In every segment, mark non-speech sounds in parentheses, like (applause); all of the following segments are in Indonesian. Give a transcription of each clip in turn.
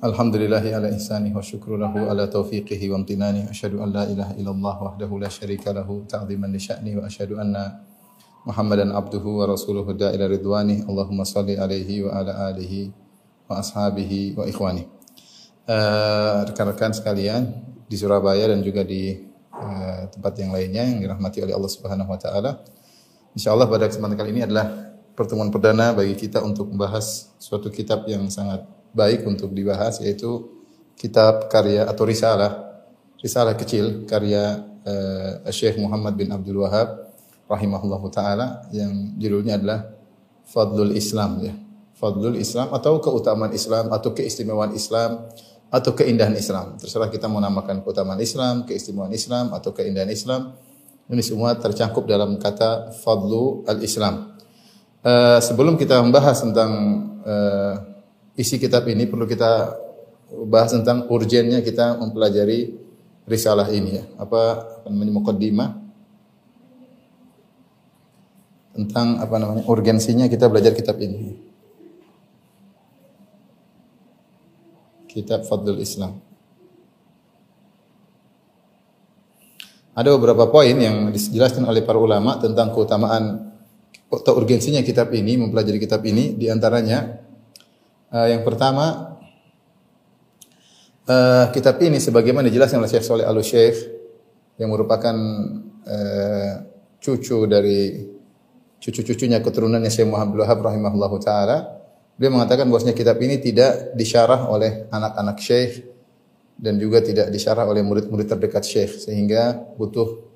Alhamdulillahi ala ihsani wa syukru lahu ala taufiqihi wa amtinani. Asyhadu an la ilaha illallah wahdahu la syarika lahu ta'ziman li sya'ni wa asyhadu anna Muhammadan abduhu wa rasuluhu da'ila ridwani. Allahumma salli alaihi wa ala alihi wa ashabihi wa ikhwani. Eh, rekan-rekan sekalian di Surabaya dan juga di eh, tempat yang lainnya yang dirahmati oleh Allah Subhanahu wa taala. Insyaallah pada kesempatan kali ini adalah pertemuan perdana bagi kita untuk membahas suatu kitab yang sangat baik untuk dibahas yaitu kitab karya atau risalah risalah kecil karya eh, Syekh Muhammad bin Abdul Wahab rahimahullahu taala yang judulnya adalah Fadlul Islam ya. Fadlul Islam atau keutamaan Islam atau keistimewaan Islam atau keindahan Islam. Terserah kita mau namakan keutamaan Islam, keistimewaan Islam atau keindahan Islam. Ini semua tercakup dalam kata Fadlu al-Islam. Eh, sebelum kita membahas tentang eh, isi kitab ini perlu kita bahas tentang urgennya kita mempelajari risalah ini ya. Apa namanya mukaddimah tentang apa namanya urgensinya kita belajar kitab ini. Kitab Fadlul Islam. Ada beberapa poin yang dijelaskan oleh para ulama tentang keutamaan atau urgensinya kitab ini, mempelajari kitab ini. Di antaranya, eh, yang pertama, eh, kitab ini sebagaimana dijelaskan oleh Syekh Soleh al Syekh yang merupakan eh, cucu dari cucu-cucunya keturunannya Syekh Muhammad Wahab rahimahullahu taala. Beliau mengatakan bahwasanya kitab ini tidak disyarah oleh anak-anak Syekh dan juga tidak disyarah oleh murid-murid terdekat Syekh sehingga butuh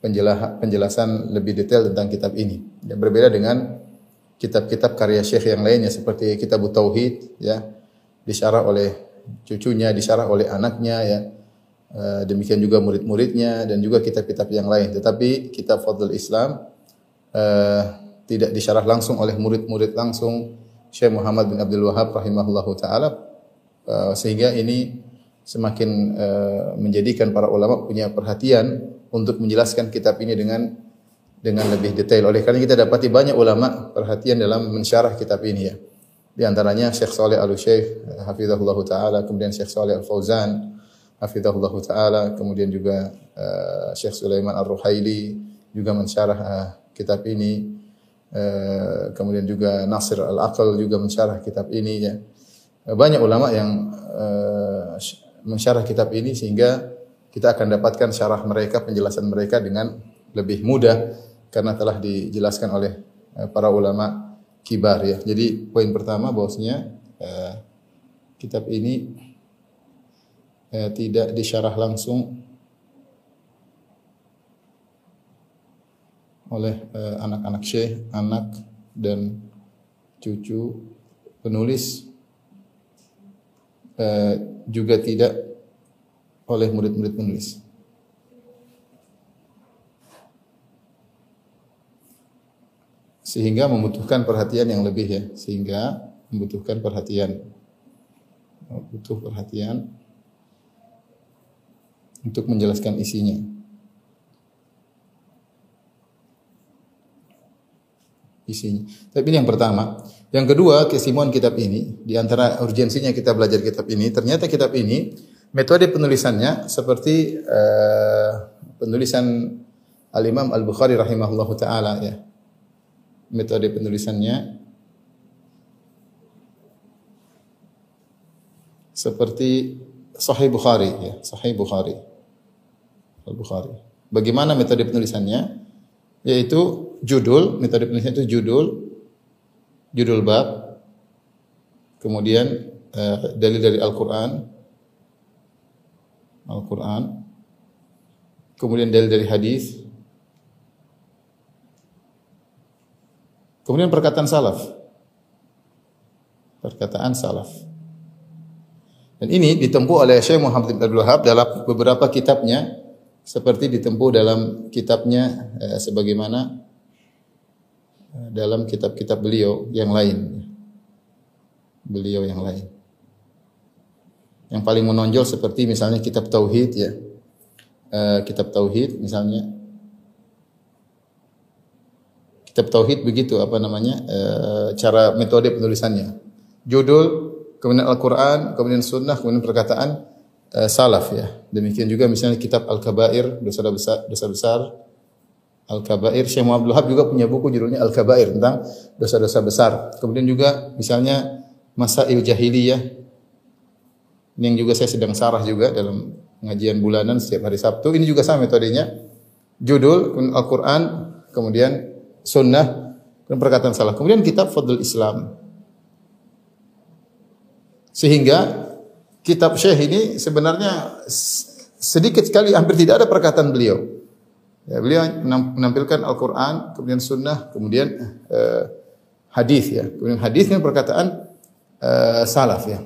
penjelasan, lebih detail tentang kitab ini. Ya, berbeda dengan kitab-kitab karya Syekh yang lainnya seperti kitab Tauhid ya disyarah oleh cucunya, disyarah oleh anaknya ya. Eh, demikian juga murid-muridnya dan juga kitab-kitab yang lain. Tetapi kitab Fadlul Islam eh, tidak disyarah langsung oleh murid-murid langsung Syekh Muhammad bin Abdul Wahab rahimahullahu taala Eh, sehingga ini semakin menjadikan para ulama punya perhatian untuk menjelaskan kitab ini dengan dengan lebih detail. Oleh karena kita dapati banyak ulama perhatian dalam mensyarah kitab ini ya. Di antaranya Syekh Saleh Al-Syekh hafizahullah taala, kemudian Syekh Saleh Al-Fauzan hafizahullah taala, kemudian juga eh, Syekh Sulaiman Ar-Ruhaili juga mensyarah eh, kitab ini. Eh, kemudian juga Nasir Al-Aqal juga mensyarah kitab ini ya. Banyak ulama yang eh, mensyarah kitab ini sehingga kita akan dapatkan syarah mereka, penjelasan mereka dengan lebih mudah karena telah dijelaskan oleh eh, para ulama kibar ya. Jadi poin pertama bahwasanya eh, kitab ini eh, tidak disyarah langsung oleh eh, anak-anak syekh, anak dan cucu penulis eh, juga tidak oleh murid-murid penulis. Sehingga membutuhkan perhatian yang lebih ya, sehingga membutuhkan perhatian. Butuh perhatian untuk menjelaskan isinya. Isinya. Tapi ini yang pertama. Yang kedua, kesimpulan kitab ini, di antara urgensinya kita belajar kitab ini, ternyata kitab ini metode penulisannya seperti uh, penulisan Al-Imam Al-Bukhari rahimahullahu taala ya. Metode penulisannya seperti Sahih Bukhari ya, Sahih Bukhari. Al-Bukhari. Bagaimana metode penulisannya? Yaitu judul, metode penulisannya itu judul, judul bab, kemudian uh, dalil dari Al-Quran, Al-Quran, kemudian dalil dari hadis, kemudian perkataan salaf, perkataan salaf. Dan ini ditempuh oleh Syekh Muhammad bin Abdul Wahab dalam beberapa kitabnya seperti ditempuh dalam kitabnya eh, sebagaimana eh, dalam kitab-kitab beliau yang lain. Beliau yang lain. Yang paling menonjol seperti misalnya kitab tauhid ya. Eh, kitab tauhid misalnya kitab tauhid begitu apa namanya? eh, cara metode penulisannya. Judul, kemudian Al-Qur'an, kemudian sunnah, kemudian perkataan eh, salaf ya. Demikian juga misalnya kitab Al-Kabair, dosa besar, dosa besar. Al-Kabair, Syekh Muhammad Abdul juga punya buku judulnya Al-Kabair tentang dosa-dosa besar. Kemudian juga misalnya Masail Jahiliyah. Ini yang juga saya sedang sarah juga dalam pengajian bulanan setiap hari Sabtu. Ini juga sama metodenya. Judul, Al-Quran, kemudian Sunnah, kemudian perkataan salah. Kemudian kitab Fadlul Islam. Sehingga kitab Syekh ini sebenarnya sedikit sekali hampir tidak ada perkataan beliau. Ya, beliau menampilkan Al-Qur'an, kemudian sunnah, kemudian uh, hadis ya. Kemudian hadisnya perkataan uh, salaf ya.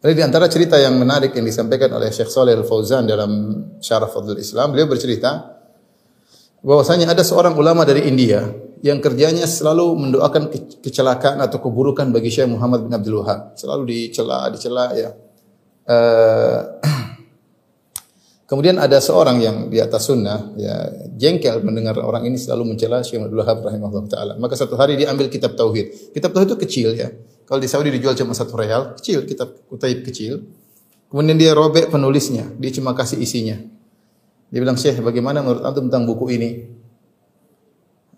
Jadi di antara cerita yang menarik yang disampaikan oleh Syekh Saleh Al-Fauzan dalam Syarah Fadlul Islam, beliau bercerita bahwasanya ada seorang ulama dari India yang kerjanya selalu mendoakan kecelakaan atau keburukan bagi Syekh Muhammad bin Abdul Wahab. Selalu dicela, dicela ya. Uh, (clears throat) kemudian ada seorang yang di atas sunnah ya jengkel mendengar orang ini selalu mencela Syekh Abdul Wahab rahimahullah taala. Maka satu hari dia ambil kitab tauhid. Kitab tauhid itu kecil ya. Kalau di Saudi dijual cuma satu real, kecil kitab kutaib kecil. Kemudian dia robek penulisnya, dia cuma kasih isinya. Dia bilang, "Syekh, bagaimana menurut antum tentang buku ini?"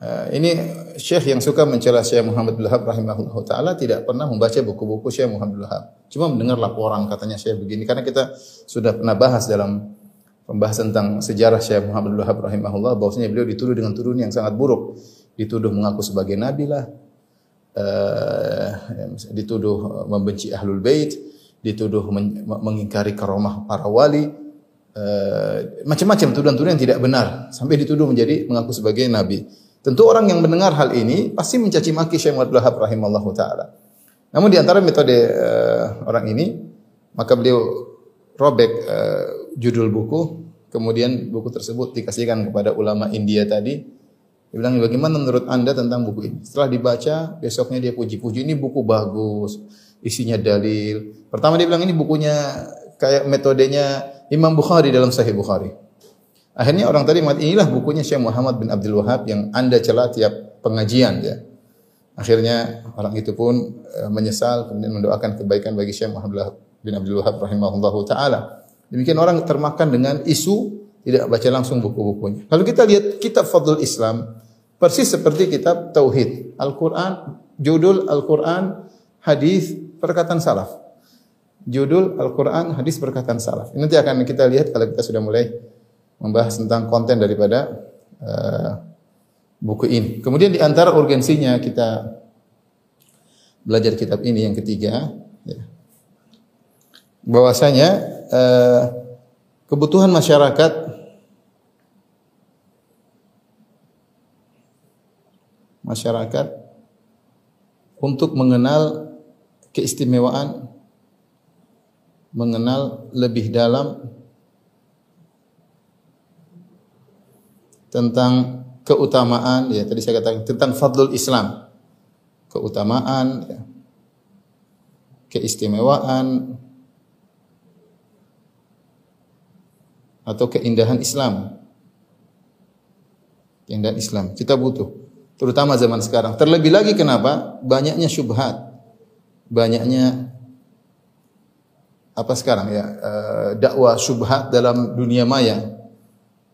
Uh, ini Syekh yang suka mencela Syekh Muhammad bin Wahab rahimahullah taala tidak pernah membaca buku-buku Syekh Muhammad bin Wahab. Cuma mendengar laporan katanya Syekh begini karena kita sudah pernah bahas dalam pembahasan tentang sejarah Syekh Muhammad bin Wahab rahimahullah bahwasanya beliau dituduh dengan tuduhan yang sangat buruk. Dituduh mengaku sebagai nabi lah, uh, dituduh membenci ahlul bait, dituduh men mengingkari karomah para wali, macam-macam tuduhan-tuduhan yang tidak benar sampai dituduh menjadi mengaku sebagai nabi. Tentu orang yang mendengar hal ini pasti mencaci maki Syekh Muhammad Wahab rahimallahu taala. Namun di antara metode uh, orang ini maka beliau robek uh, judul buku, kemudian buku tersebut dikasihkan kepada ulama India tadi dia bilang, bagaimana menurut anda tentang buku ini? Setelah dibaca, besoknya dia puji-puji, ini buku bagus, isinya dalil. Pertama dia bilang, ini bukunya kayak metodenya Imam Bukhari dalam Sahih Bukhari. Akhirnya orang tadi mati, inilah bukunya Syekh Muhammad bin Abdul Wahab yang anda celah tiap pengajian. ya. Akhirnya orang itu pun uh, menyesal, kemudian mendoakan kebaikan bagi Syekh Muhammad bin Abdul Wahab rahimahullahu ta'ala. Demikian orang termakan dengan isu tidak baca langsung buku-bukunya. Kalau kita lihat kitab Fadlul Islam, persis seperti kitab Tauhid. Al-Quran, judul Al-Quran, hadis perkataan salaf. Judul Al-Quran, hadis perkataan salaf. Ini nanti akan kita lihat kalau kita sudah mulai membahas tentang konten daripada uh, buku ini. Kemudian di antara urgensinya kita belajar kitab ini yang ketiga, ya, bahwasanya uh, kebutuhan masyarakat masyarakat untuk mengenal keistimewaan, mengenal lebih dalam tentang keutamaan ya tadi saya katakan tentang fadlul Islam keutamaan ya, keistimewaan atau keindahan Islam keindahan Islam kita butuh terutama zaman sekarang. Terlebih lagi kenapa? Banyaknya syubhat. Banyaknya apa sekarang ya? Uh, dakwah syubhat dalam dunia maya.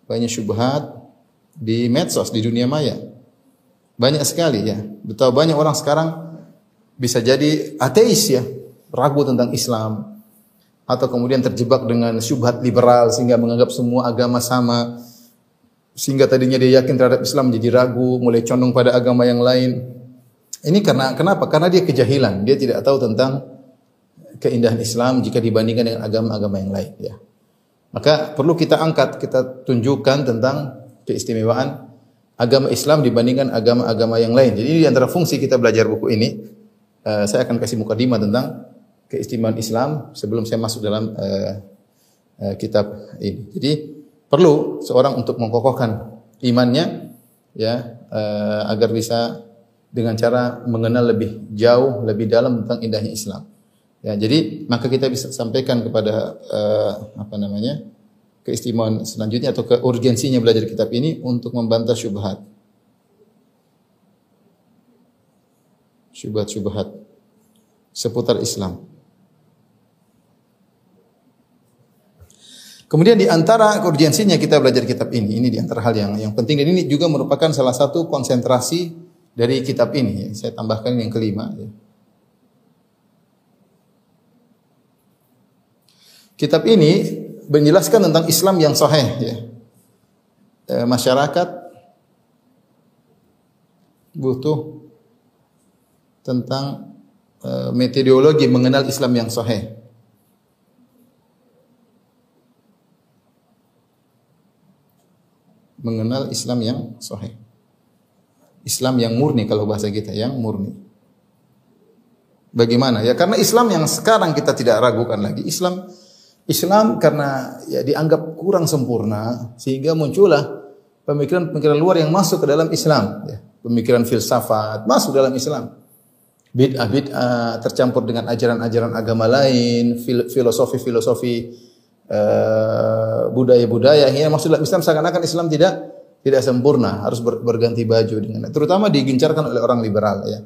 Banyak syubhat di medsos di dunia maya. Banyak sekali ya. Betapa banyak orang sekarang bisa jadi ateis ya, ragu tentang Islam atau kemudian terjebak dengan syubhat liberal sehingga menganggap semua agama sama sehingga tadinya dia yakin terhadap Islam menjadi ragu, mulai condong pada agama yang lain. Ini karena kenapa? Karena dia kejahilan, dia tidak tahu tentang keindahan Islam jika dibandingkan dengan agama-agama yang lain, ya. Maka perlu kita angkat, kita tunjukkan tentang keistimewaan agama Islam dibandingkan agama-agama yang lain. Jadi di antara fungsi kita belajar buku ini, uh, saya akan kasih mukadimah tentang keistimewaan Islam sebelum saya masuk dalam uh, uh, kitab ini. Jadi perlu seorang untuk mengkokohkan imannya ya eh, agar bisa dengan cara mengenal lebih jauh, lebih dalam tentang indahnya Islam. Ya, jadi maka kita bisa sampaikan kepada eh, apa namanya? keistimewaan selanjutnya atau keurgensinya belajar kitab ini untuk membantah syubhat. Syubhat-syubhat seputar Islam. Kemudian di antara urgensinya kita belajar kitab ini, ini di antara hal yang yang penting dan ini juga merupakan salah satu konsentrasi dari kitab ini. Saya tambahkan yang kelima. Ya. Kitab ini menjelaskan tentang Islam yang sahih. Ya. E, masyarakat butuh tentang e, metodologi mengenal Islam yang sahih. mengenal Islam yang sahih. Islam yang murni kalau bahasa kita yang murni. Bagaimana? Ya karena Islam yang sekarang kita tidak ragukan lagi. Islam Islam karena ya dianggap kurang sempurna sehingga muncullah pemikiran-pemikiran luar yang masuk ke dalam Islam. Ya. Pemikiran filsafat masuk dalam Islam. Bid'ah bid'ah tercampur dengan ajaran-ajaran agama lain, filosofi-filosofi Eh, budaya-budaya yang maksud Islam seakan-akan Islam tidak tidak sempurna, harus ber, berganti baju dengan terutama digencarkan oleh orang liberal ya.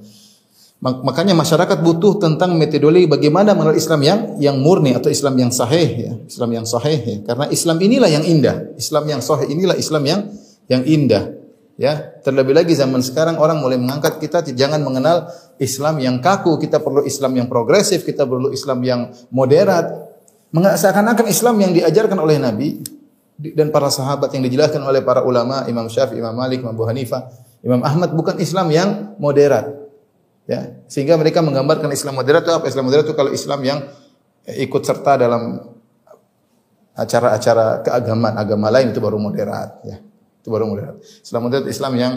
Makanya masyarakat butuh tentang metodologi bagaimana mengenal Islam yang yang murni atau Islam yang sahih ya, Islam yang sahih ya. Karena Islam inilah yang indah, Islam yang sahih inilah Islam yang yang indah. Ya, terlebih lagi zaman sekarang orang mulai mengangkat kita jangan mengenal Islam yang kaku, kita perlu Islam yang progresif, kita perlu Islam yang moderat, Seakan-akan Islam yang diajarkan oleh Nabi dan para sahabat yang dijelaskan oleh para ulama, Imam Syafi'i, Imam Malik, Imam Abu Hanifah, Imam Ahmad bukan Islam yang moderat. Ya, sehingga mereka menggambarkan Islam moderat itu apa? Islam moderat itu kalau Islam yang ikut serta dalam acara-acara keagamaan agama lain itu baru moderat, ya. Itu baru moderat. Islam moderat Islam yang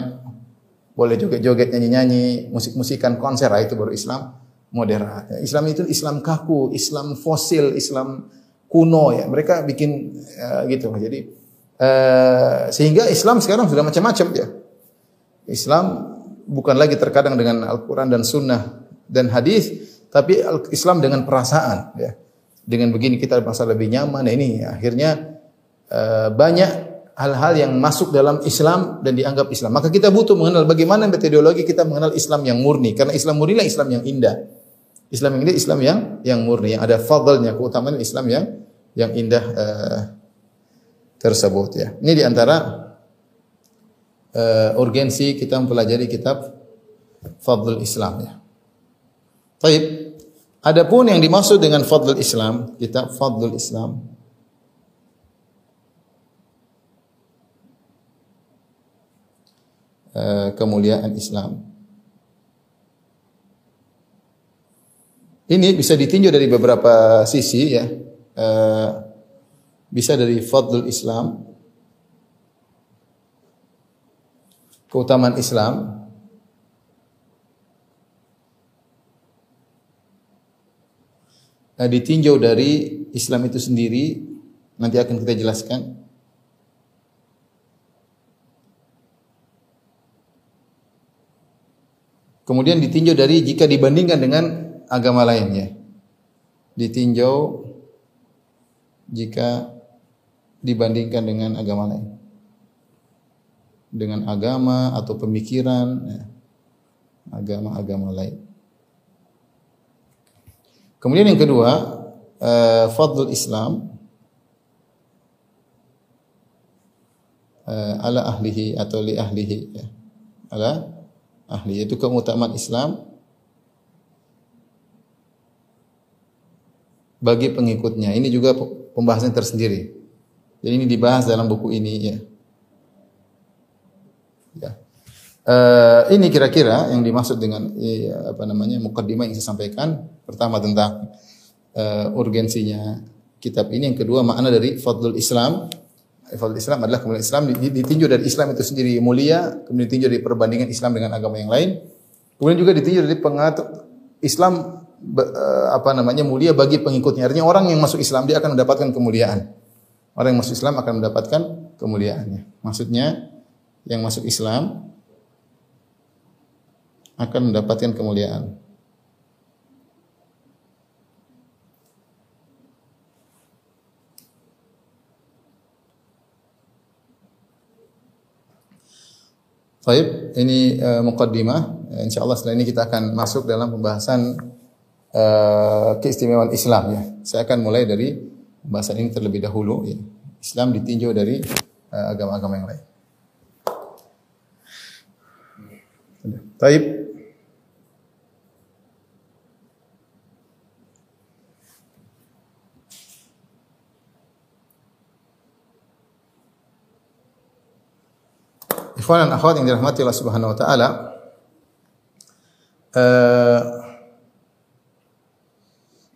boleh joget-joget, nyanyi-nyanyi, musik-musikan, konser, ah, itu baru Islam moderat. Islam itu Islam kaku, Islam fosil, Islam kuno ya. Mereka bikin uh, gitu. Jadi uh, sehingga Islam sekarang sudah macam-macam ya. Islam bukan lagi terkadang dengan Al-Qur'an dan Sunnah dan hadis, tapi Islam dengan perasaan ya. Dengan begini kita merasa lebih nyaman. Nah, ini akhirnya uh, banyak hal-hal yang masuk dalam Islam dan dianggap Islam. Maka kita butuh mengenal bagaimana metodologi kita mengenal Islam yang murni. Karena Islam murni lah Islam yang indah. Islam ini Islam yang yang murni, yang ada fadlnya, keutamaan Islam yang yang indah uh, tersebut ya. Ini di antara uh, eh, urgensi kita mempelajari kitab Fadl Islam ya. Baik. Adapun yang dimaksud dengan Fadl Islam, kitab Fadl Islam uh, kemuliaan Islam. Ini bisa ditinjau dari beberapa sisi ya. Uh, bisa dari fadlul Islam, keutamaan Islam, nah, ditinjau dari Islam itu sendiri nanti akan kita jelaskan kemudian ditinjau dari jika dibandingkan dengan agama lainnya. Ditinjau jika dibandingkan dengan agama lain. Dengan agama atau pemikiran ya, agama-agama lain. Kemudian yang kedua, uh, fadlul Islam uh, ala ahlihi atau li ahlihi ya. Ala ahli itu keutamaan Islam bagi pengikutnya. Ini juga pembahasan tersendiri. Jadi ini dibahas dalam buku ini ya. Ya. Uh, ini kira-kira yang dimaksud dengan ya, apa namanya mukaddimah yang saya sampaikan. Pertama tentang uh, urgensinya kitab ini, yang kedua makna dari fadlul Islam. Fadlul Islam adalah kemuliaan Islam ditinjau dari Islam itu sendiri mulia, kemudian ditinjau dari perbandingan Islam dengan agama yang lain. Kemudian juga ditinjau dari pengatur Islam Eh, apa namanya mulia bagi pengikutnya. Artinya orang yang masuk Islam dia akan mendapatkan kemuliaan. Orang yang masuk Islam akan mendapatkan kemuliaannya. Maksudnya yang masuk Islam akan mendapatkan kemuliaan. Baik, ini uh, mukaddimah. Insyaallah setelah ini kita akan masuk dalam pembahasan uh, keistimewaan Islam ya. Saya akan mulai dari pembahasan ini terlebih dahulu ya. Islam ditinjau dari uh, agama-agama yang lain. Baik. Ikhwan dan akhwat yang dirahmati Allah Subhanahu wa taala. Uh,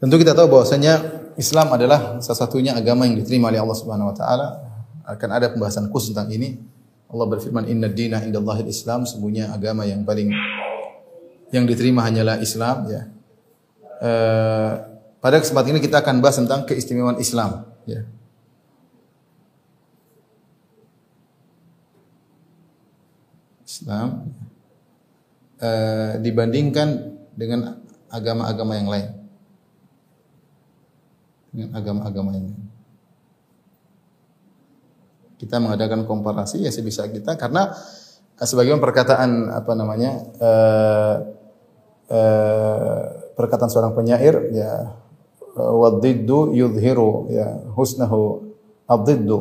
tentu kita tahu bahwasanya Islam adalah salah satunya agama yang diterima oleh Allah Subhanahu wa taala. Akan ada pembahasan khusus tentang ini. Allah berfirman, "Inna dina indallahil Islam." Sesungguhnya agama yang paling yang diterima hanyalah Islam ya. Uh, pada kesempatan ini kita akan bahas tentang keistimewaan Islam ya. Islam uh, dibandingkan dengan agama-agama yang lain. Dengan agama-agama yang lain. Kita mengadakan komparasi ya sebisa kita karena uh, sebagaimana perkataan apa namanya uh, uh, perkataan seorang penyair ya wadiddu yudhiru ya husnahu adiddu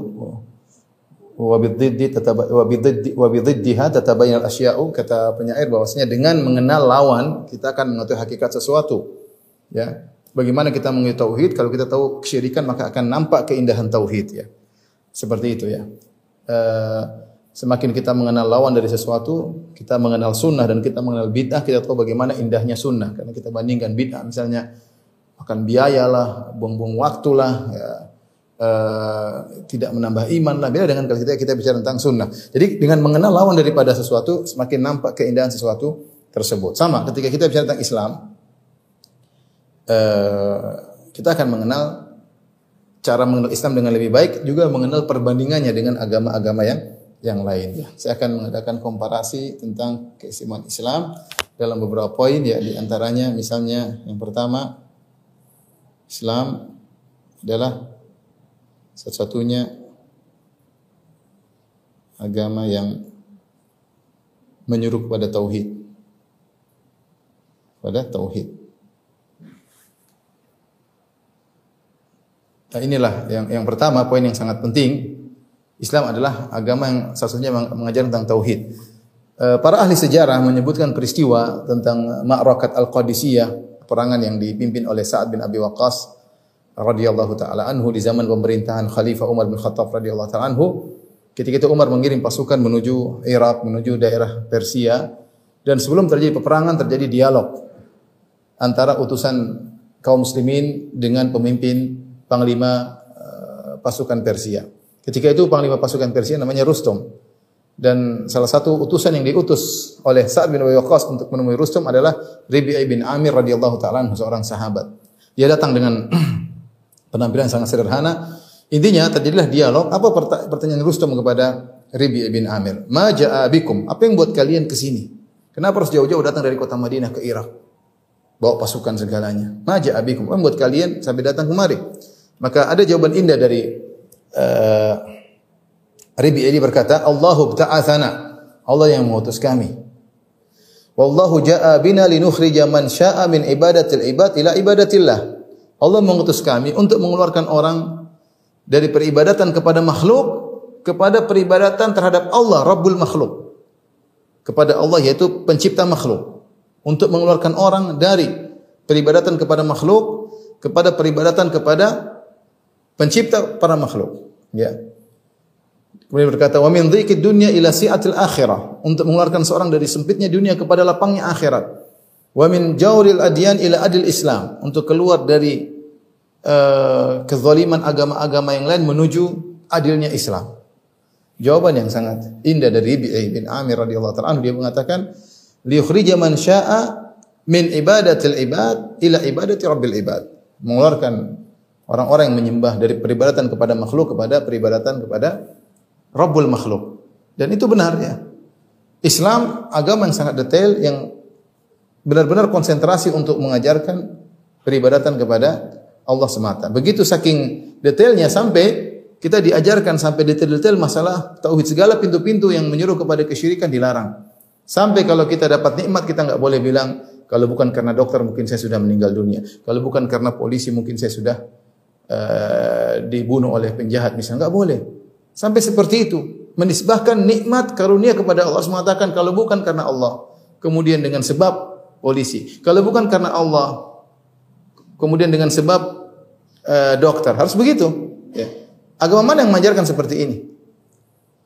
wa tatabayyana al-asya'u kata penyair bahwasanya dengan mengenal lawan kita akan mengetahui hakikat sesuatu. Ya. Bagaimana kita mengetahui tauhid? Kalau kita tahu kesyirikan maka akan nampak keindahan tauhid ya. Seperti itu ya. Uh, semakin kita mengenal lawan dari sesuatu kita mengenal sunnah dan kita mengenal bid'ah kita tahu bagaimana indahnya sunnah. Karena kita bandingkan bid'ah misalnya akan biaya lah buang-buang waktu lah ya Uh, tidak menambah iman lah. Beda dengan kalau kita kita bicara tentang sunnah. Jadi dengan mengenal lawan daripada sesuatu, semakin nampak keindahan sesuatu tersebut. Sama ketika kita bicara tentang Islam, uh, kita akan mengenal cara mengenal Islam dengan lebih baik, juga mengenal perbandingannya dengan agama-agama yang yang lain. Ya, saya akan mengadakan komparasi tentang keistimewaan Islam dalam beberapa poin ya di antaranya misalnya yang pertama Islam adalah satu-satunya agama yang menyuruh kepada tauhid. Pada tauhid. Nah, inilah yang yang pertama poin yang sangat penting. Islam adalah agama yang satu-satunya mengajar tentang tauhid. Eh, para ahli sejarah menyebutkan peristiwa tentang Ma'rakat Al-Qadisiyah, perangan yang dipimpin oleh Sa'ad bin Abi Waqqas radhiyallahu taala anhu di zaman pemerintahan Khalifah Umar bin Khattab radhiyallahu taala anhu ketika itu Umar mengirim pasukan menuju Irak menuju daerah Persia dan sebelum terjadi peperangan terjadi dialog antara utusan kaum muslimin dengan pemimpin panglima uh, pasukan Persia. Ketika itu panglima pasukan Persia namanya Rustum. Dan salah satu utusan yang diutus oleh Sa'ad bin Waqqas untuk menemui Rustum adalah Ribi'i bin Amir radhiyallahu taala seorang sahabat. Dia datang dengan (clears throat) Penampilan sangat sederhana. Intinya terjadilah dialog. Apa pertanyaan Rustum kepada Ribi bin Amir? Ma ja'abikum? Apa yang buat kalian ke sini? Kenapa harus jauh-jauh datang dari kota Madinah ke Irak? Bawa pasukan segalanya. Ma ja'abikum? Apa yang buat kalian sampai datang kemari? Maka ada jawaban indah dari uh, Ribi ini berkata, Allahu bta'athana. Allah yang mengutus kami. Wallahu ja'a bina linukhrija man sya'a min ibadatil ibad ila ibadatillah. Allah mengutus kami untuk mengeluarkan orang dari peribadatan kepada makhluk kepada peribadatan terhadap Allah Rabbul makhluk. Kepada Allah yaitu pencipta makhluk. Untuk mengeluarkan orang dari peribadatan kepada makhluk kepada peribadatan kepada pencipta para makhluk. Ya. Kemudian berkata, "Wa min dhikid dunya ila si'atil akhirah." Untuk mengeluarkan seorang dari sempitnya dunia kepada lapangnya akhirat. Wa min jawril adyan ila adil Islam, untuk keluar dari uh, kezaliman agama-agama yang lain menuju adilnya Islam. Jawaban yang sangat indah dari Bi'i bin Amir radhiyallahu taala dia mengatakan liyukhrija man syaa min ibadatil ibad ila ibadati rabbil ibad. Mengeluarkan orang-orang yang menyembah dari peribadatan kepada makhluk kepada peribadatan kepada Rabbul makhluk. Dan itu benar ya. Islam agama yang sangat detail yang benar-benar konsentrasi untuk mengajarkan peribadatan kepada Allah semata. Begitu saking detailnya sampai kita diajarkan sampai detail-detail masalah tauhid segala pintu-pintu yang menyuruh kepada kesyirikan dilarang. Sampai kalau kita dapat nikmat kita nggak boleh bilang kalau bukan karena dokter mungkin saya sudah meninggal dunia. Kalau bukan karena polisi mungkin saya sudah uh, dibunuh oleh penjahat misalnya nggak boleh. Sampai seperti itu menisbahkan nikmat karunia kepada Allah mengatakan kalau bukan karena Allah kemudian dengan sebab polisi. Kalau bukan karena Allah kemudian dengan sebab uh, dokter harus begitu. Ya. Agama mana yang mengajarkan seperti ini?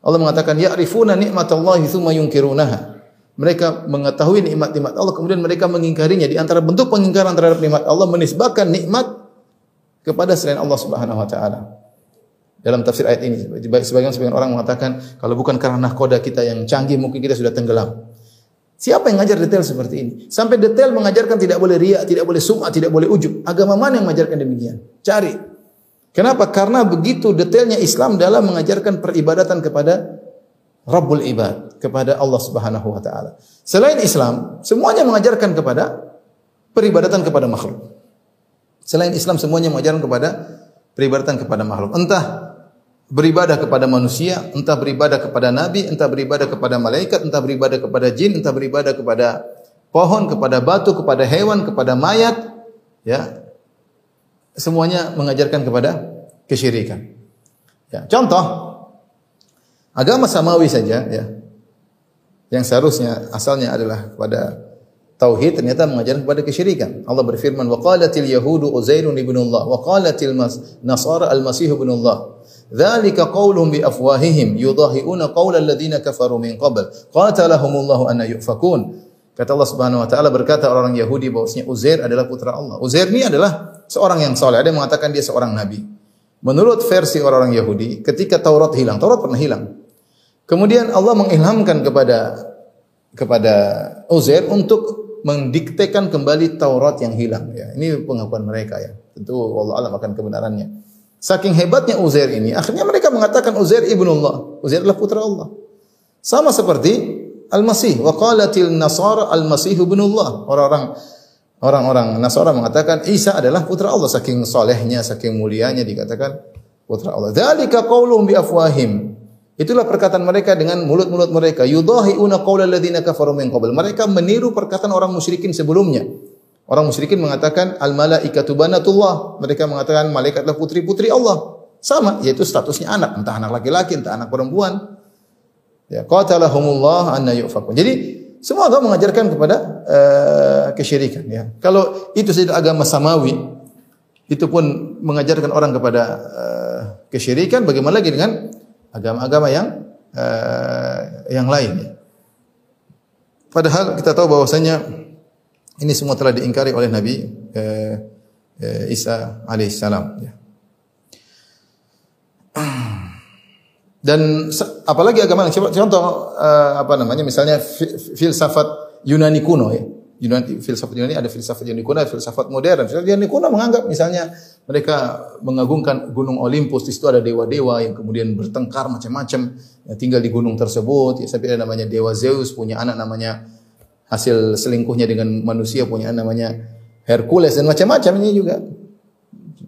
Allah mengatakan ya'rifuna nikmatallahi tsumma yunkirunaha. Mereka mengetahui nikmat-nikmat Allah kemudian mereka mengingkarinya. Di antara bentuk pengingkaran terhadap nikmat Allah menisbahkan nikmat kepada selain Allah Subhanahu wa taala. Dalam tafsir ayat ini sebagian sebagian orang mengatakan kalau bukan karena nahkoda kita yang canggih mungkin kita sudah tenggelam. Siapa yang ngajar detail seperti ini? Sampai detail mengajarkan tidak boleh riak, tidak boleh sum'ah, tidak boleh ujub. Agama mana yang mengajarkan demikian? Cari. Kenapa? Karena begitu detailnya Islam dalam mengajarkan peribadatan kepada Rabbul Ibad kepada Allah Subhanahu wa taala. Selain Islam, semuanya mengajarkan kepada peribadatan kepada makhluk. Selain Islam semuanya mengajarkan kepada peribadatan kepada makhluk. Entah beribadah kepada manusia, entah beribadah kepada nabi, entah beribadah kepada malaikat, entah beribadah kepada jin, entah beribadah kepada pohon, kepada batu, kepada hewan, kepada mayat, ya. Semuanya mengajarkan kepada kesyirikan. Ya, contoh Agama samawi saja ya. Yang seharusnya asalnya adalah kepada tauhid ternyata mengajarkan kepada kesyirikan. Allah berfirman wa yahudu uzairun ibnullah wa nasara al-masih ibnullah. Dzalika qauluhum bi afwahihim yudahiuna qaula alladziina kafaru min qabl. Qatalahumullahu anna yufakun. Kata Allah Subhanahu wa taala berkata orang Yahudi bahwasanya Uzair adalah putra Allah. Uzair ini adalah seorang yang saleh. Ada yang mengatakan dia seorang nabi. Menurut versi orang-orang Yahudi, ketika Taurat hilang, Taurat pernah hilang. Kemudian Allah mengilhamkan kepada kepada Uzair untuk mendiktekan kembali Taurat yang hilang ya. Ini pengakuan mereka ya. Tentu Allah alam akan kebenarannya. Saking hebatnya Uzair ini, akhirnya mereka mengatakan Uzair ibnullah. Uzair adalah putra Allah. Sama seperti Al-Masih. Wa qalatil Nasara Al-Masih ibnullah. Orang-orang orang-orang Nasara mengatakan Isa adalah putra Allah. Saking solehnya, saking mulianya dikatakan putra Allah. Dzalika qauluhum bi afwahim. Itulah perkataan mereka dengan mulut-mulut mereka. Yudahiuna qaulal ladzina kafaru min qabl. Mereka meniru perkataan orang musyrikin sebelumnya. Orang musyrikin mengatakan al malaikatu banatullah. Mereka mengatakan malaikatlah putri-putri Allah. Sama, yaitu statusnya anak, entah anak laki-laki, entah anak perempuan. Ya, qatalahumullah anna yufakun. Jadi semua agama mengajarkan kepada uh, kesyirikan ya. Kalau itu saja agama samawi, itu pun mengajarkan orang kepada uh, kesyirikan, bagaimana lagi dengan agama-agama yang uh, yang lain. Ya. Padahal kita tahu bahwasanya ini semua telah diingkari oleh Nabi uh, uh, Isa alaihissalam. Ya. (clears throat) Dan apalagi agama yang contoh uh, apa namanya misalnya filsafat Yunani kuno ya. Yunani filsafat Yunani ada filsafat Yunani kuno, ada filsafat modern. Filsafat Yunani kuno menganggap misalnya mereka mengagungkan gunung Olympus, di situ ada dewa-dewa yang kemudian bertengkar macam-macam, yang tinggal di gunung tersebut. Ya, sampai ada namanya dewa Zeus, punya anak namanya hasil selingkuhnya dengan manusia, punya namanya Hercules dan macam-macam ini juga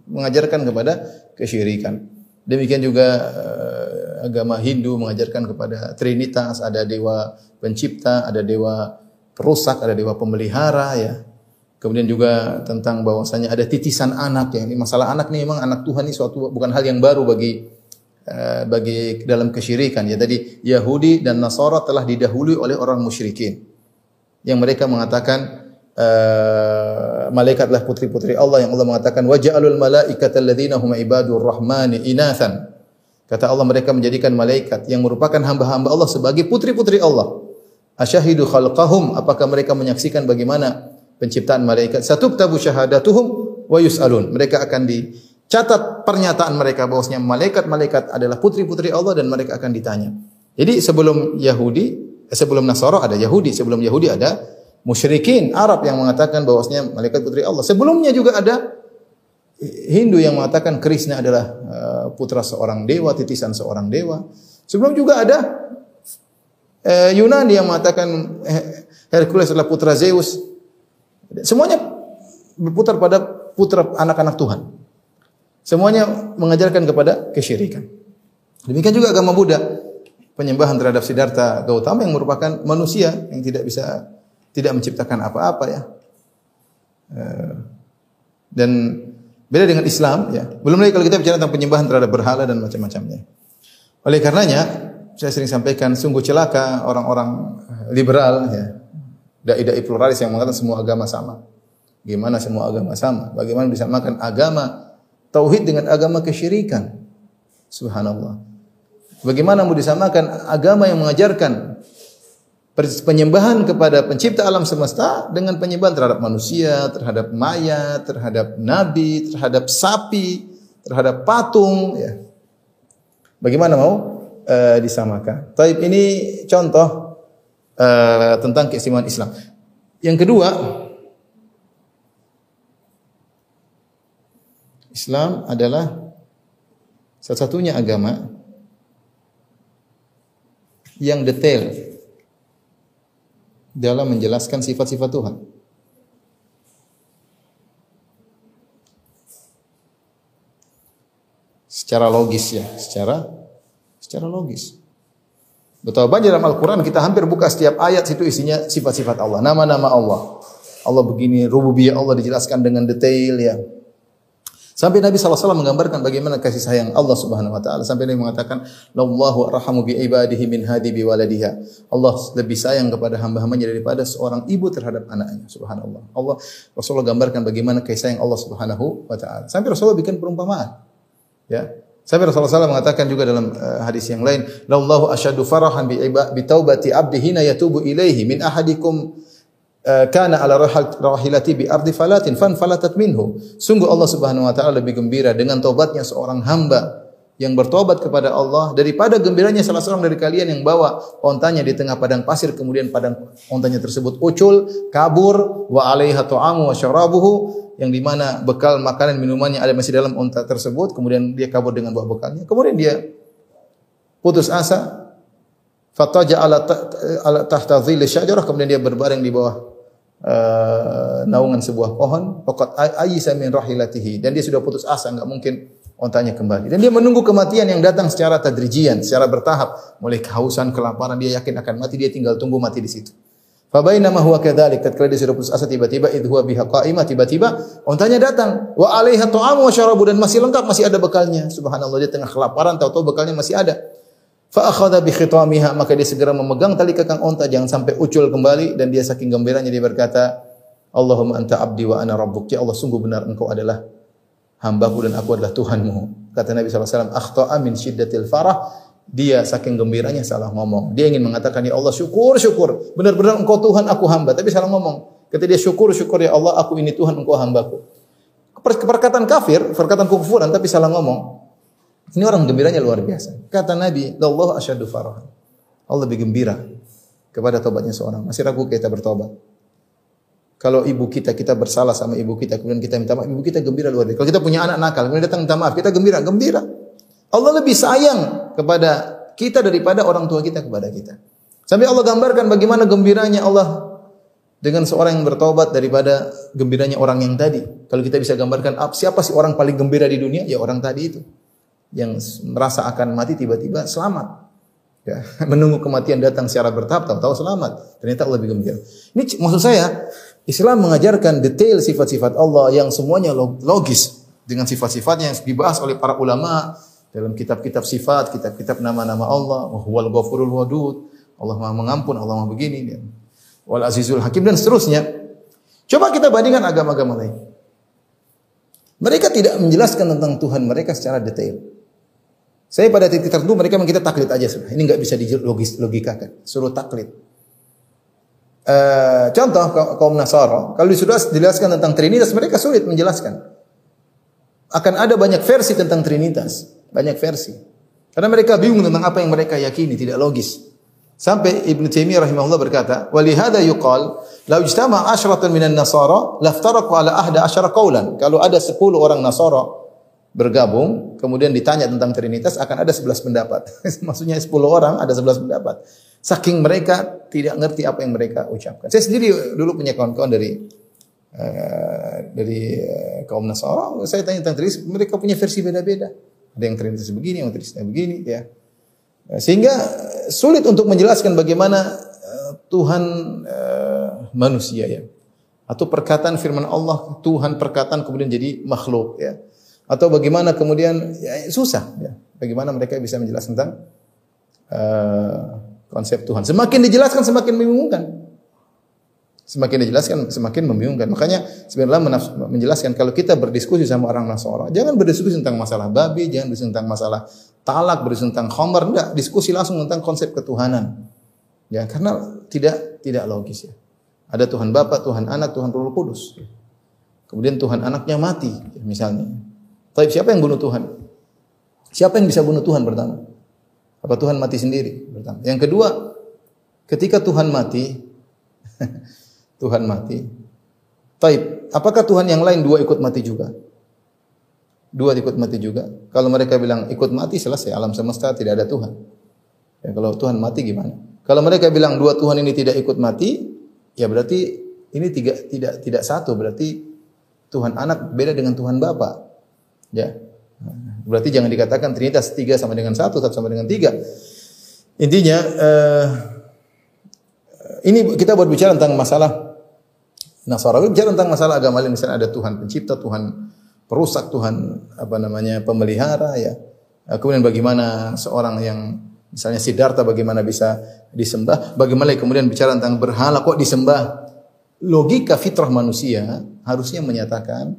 mengajarkan kepada kesyirikan. Demikian juga uh, agama Hindu mengajarkan kepada Trinitas, ada dewa pencipta, ada dewa perusak, ada dewa pemelihara ya. Kemudian juga tentang bahwasanya ada titisan anak ya. Ini masalah anak nih memang anak Tuhan ini suatu bukan hal yang baru bagi uh, bagi dalam kesyirikan ya. Tadi Yahudi dan Nasara telah didahului oleh orang musyrikin. Yang mereka mengatakan uh, malaikat adalah putri-putri Allah yang Allah mengatakan waja'alul malaikata alladzina hum ibadur rahmani inathan. Kata Allah mereka menjadikan malaikat yang merupakan hamba-hamba Allah sebagai putri-putri Allah. Asyahidu khalqahum apakah mereka menyaksikan bagaimana penciptaan malaikat. Satuktabu syahadatuhum wa yus'alun. Mereka akan dicatat pernyataan mereka bahwasanya malaikat-malaikat adalah putri-putri Allah dan mereka akan ditanya. Jadi sebelum Yahudi, eh, sebelum Nasara ada Yahudi, sebelum Yahudi ada musyrikin Arab yang mengatakan bahwasanya malaikat putri Allah. Sebelumnya juga ada Hindu yang mengatakan Krishna adalah uh, putra seorang dewa, titisan seorang dewa. Sebelum juga ada uh, Yunani yang mengatakan Hercules adalah putra Zeus. Semuanya berputar pada putra anak-anak Tuhan. Semuanya mengajarkan kepada kesyirikan. Demikian juga agama Buddha, penyembahan terhadap Siddhartha Gautama yang merupakan manusia yang tidak bisa tidak menciptakan apa-apa ya. Uh, dan Beda dengan Islam ya. Belum lagi kalau kita bicara tentang penyembahan terhadap berhala dan macam-macamnya. Oleh karenanya, saya sering sampaikan sungguh celaka orang-orang liberal ya. Dai-dai pluralis yang mengatakan semua agama sama. Gimana semua agama sama? Bagaimana bisa makan agama tauhid dengan agama kesyirikan? Subhanallah. Bagaimana mau disamakan agama yang mengajarkan penyembahan kepada pencipta alam semesta dengan penyembahan terhadap manusia, terhadap mayat, terhadap nabi, terhadap sapi, terhadap patung ya. Bagaimana mau uh, disamakan? Taib ini contoh uh, tentang keistimewaan Islam. Yang kedua, Islam adalah satu-satunya agama yang detail dalam menjelaskan sifat-sifat Tuhan. Secara logis ya, secara secara logis. Betapa banyak dalam Al-Quran kita hampir buka setiap ayat situ isinya sifat-sifat Allah, nama-nama Allah. Allah begini, rububiyah Allah dijelaskan dengan detail ya. Sampai Nabi SAW menggambarkan bagaimana kasih sayang Allah Subhanahu wa taala sampai Nabi mengatakan Allahu arhamu bi ibadihi min hadi bi waladiha. Allah lebih sayang kepada hamba-hambanya daripada seorang ibu terhadap anaknya. Subhanallah. Allah Rasulullah gambarkan bagaimana kasih sayang Allah Subhanahu wa taala. Sampai Rasulullah bikin perumpamaan. Ya. Sampai Rasulullah SAW mengatakan juga dalam uh, hadis yang lain, "Lallahu asyadu farahan bi, bi taubati abdi hina yatubu ilaihi min ahadikum kana ala rahilati bi ardi falatin fan falatat minhu. Sungguh Allah Subhanahu wa taala lebih gembira dengan tobatnya seorang hamba yang bertobat kepada Allah daripada gembiranya salah seorang dari kalian yang bawa ontanya di tengah padang pasir kemudian padang ontanya tersebut ucul, kabur wa alaiha ta'amu wa syarabuhu yang di mana bekal makanan minumannya ada masih dalam onta tersebut kemudian dia kabur dengan buah bekalnya kemudian dia putus asa fataja ala ala tahta dhilli syajarah kemudian dia berbaring di bawah uh, naungan sebuah pohon, faqad ayyisa min rahilatihi dan dia sudah putus asa enggak mungkin ontanya kembali. Dan dia menunggu kematian yang datang secara tadrijian, secara bertahap. Mulai kehausan, kelaparan, dia yakin akan mati, dia tinggal tunggu mati di situ. Fabainama huwa kadzalik, tatkala dia sudah putus asa tiba-tiba idh huwa biha qa'imah tiba-tiba ontanya datang wa 'alaiha ta'amu wa syarabu dan masih lengkap, masih ada bekalnya. Subhanallah dia tengah kelaparan, tahu-tahu bekalnya masih ada. Fa akhadha bi khitamiha maka dia segera memegang tali kekang onta jangan sampai ucul kembali dan dia saking gembiranya dia berkata Allahumma anta abdi wa ana rabbuk. Ya Allah sungguh benar engkau adalah hambaku dan aku adalah Tuhanmu. Kata Nabi SAW akhta'a min syiddatil farah. Dia saking gembiranya salah ngomong. Dia ingin mengatakan ya Allah syukur syukur. Benar-benar engkau Tuhan aku hamba. Tapi salah ngomong. Kata dia syukur syukur ya Allah aku ini Tuhan engkau hambaku. Perkataan kafir perkataan kekufuran tapi salah ngomong ini orang gembiranya luar biasa. Kata Nabi, Allah asyadu farah. Allah lebih gembira kepada tobatnya seorang. Masih ragu kita bertobat. Kalau ibu kita, kita bersalah sama ibu kita, kemudian kita minta maaf, ibu kita gembira luar biasa. Kalau kita punya anak nakal, kemudian datang minta maaf, kita gembira, gembira. Allah lebih sayang kepada kita daripada orang tua kita kepada kita. Sampai Allah gambarkan bagaimana gembiranya Allah dengan seorang yang bertobat daripada gembiranya orang yang tadi. Kalau kita bisa gambarkan, siapa sih orang paling gembira di dunia? Ya orang tadi itu yang merasa akan mati tiba-tiba selamat. Ya, (laughs) menunggu kematian datang secara bertahap tahu-tahu selamat. Ternyata lebih gembira. Ini maksud saya Islam mengajarkan detail sifat-sifat Allah yang semuanya logis dengan sifat-sifat yang dibahas oleh para ulama dalam kitab-kitab sifat, kitab-kitab nama-nama Allah, wal ghafurul wadud, Allah Maha mengampun, Allah Maha begini, wal azizul hakim dan seterusnya. Coba kita bandingkan agama-agama lain. Mereka tidak menjelaskan tentang Tuhan mereka secara detail. Saya pada titik tertentu mereka memang kita taklid aja sudah. Ini nggak bisa dilogis logikakan. Suruh taklid. Uh, contoh kaum Nasara, kalau sudah dijelaskan tentang Trinitas, mereka sulit menjelaskan. Akan ada banyak versi tentang Trinitas, banyak versi. Karena mereka bingung tentang apa yang mereka yakini, tidak logis. Sampai Ibn Taimiyah rahimahullah berkata, "Walihada yuqal, law ijtama asyratan minan nasara, laftaraqu ala ahda asyara qaulan." Kalau ada 10 orang Nasara bergabung, kemudian ditanya tentang Trinitas, akan ada 11 pendapat. (laughs) Maksudnya 10 orang ada 11 pendapat. Saking mereka tidak ngerti apa yang mereka ucapkan. Saya sendiri dulu punya kawan-kawan dari uh, dari uh, kaum Nasara, saya tanya tentang Trinitas, mereka punya versi beda-beda. Ada yang Trinitas begini, yang Trinitas begini, ya. Sehingga sulit untuk menjelaskan bagaimana uh, Tuhan uh, manusia ya. Atau perkataan firman Allah, Tuhan perkataan kemudian jadi makhluk ya. Atau bagaimana kemudian ya, susah ya. Bagaimana mereka bisa menjelaskan tentang uh, konsep Tuhan. Semakin dijelaskan semakin membingungkan. Semakin dijelaskan semakin membingungkan. Makanya sebenarnya menjelaskan kalau kita berdiskusi sama orang Nasara, jangan berdiskusi tentang masalah babi, jangan berdiskusi tentang masalah talak, berdiskusi tentang khamar, enggak, diskusi langsung tentang konsep ketuhanan. Ya, karena tidak tidak logis ya. Ada Tuhan Bapa, Tuhan Anak, Tuhan Roh Kudus. Kemudian Tuhan anaknya mati, misalnya. Tapi siapa yang bunuh Tuhan? Siapa yang bisa bunuh Tuhan pertama? Apa Tuhan mati sendiri? Pertama. Yang kedua, ketika Tuhan mati, (laughs) Tuhan mati. Taib, apakah Tuhan yang lain dua ikut mati juga? Dua ikut mati juga. Kalau mereka bilang ikut mati selesai alam semesta tidak ada Tuhan. Ya, kalau Tuhan mati gimana? Kalau mereka bilang dua Tuhan ini tidak ikut mati, ya berarti ini tiga, tidak tidak satu. Berarti Tuhan anak beda dengan Tuhan Bapa. Ya, berarti jangan dikatakan Trinitas tiga sama dengan satu, satu sama dengan tiga. Intinya uh, ini kita buat bicara tentang masalah Nasrani, bicara tentang masalah agama lain misalnya ada Tuhan pencipta, Tuhan perusak, Tuhan apa namanya pemelihara ya. Kemudian bagaimana seorang yang misalnya Siddhartha bagaimana bisa disembah, bagaimana kemudian bicara tentang berhala kok disembah. Logika fitrah manusia harusnya menyatakan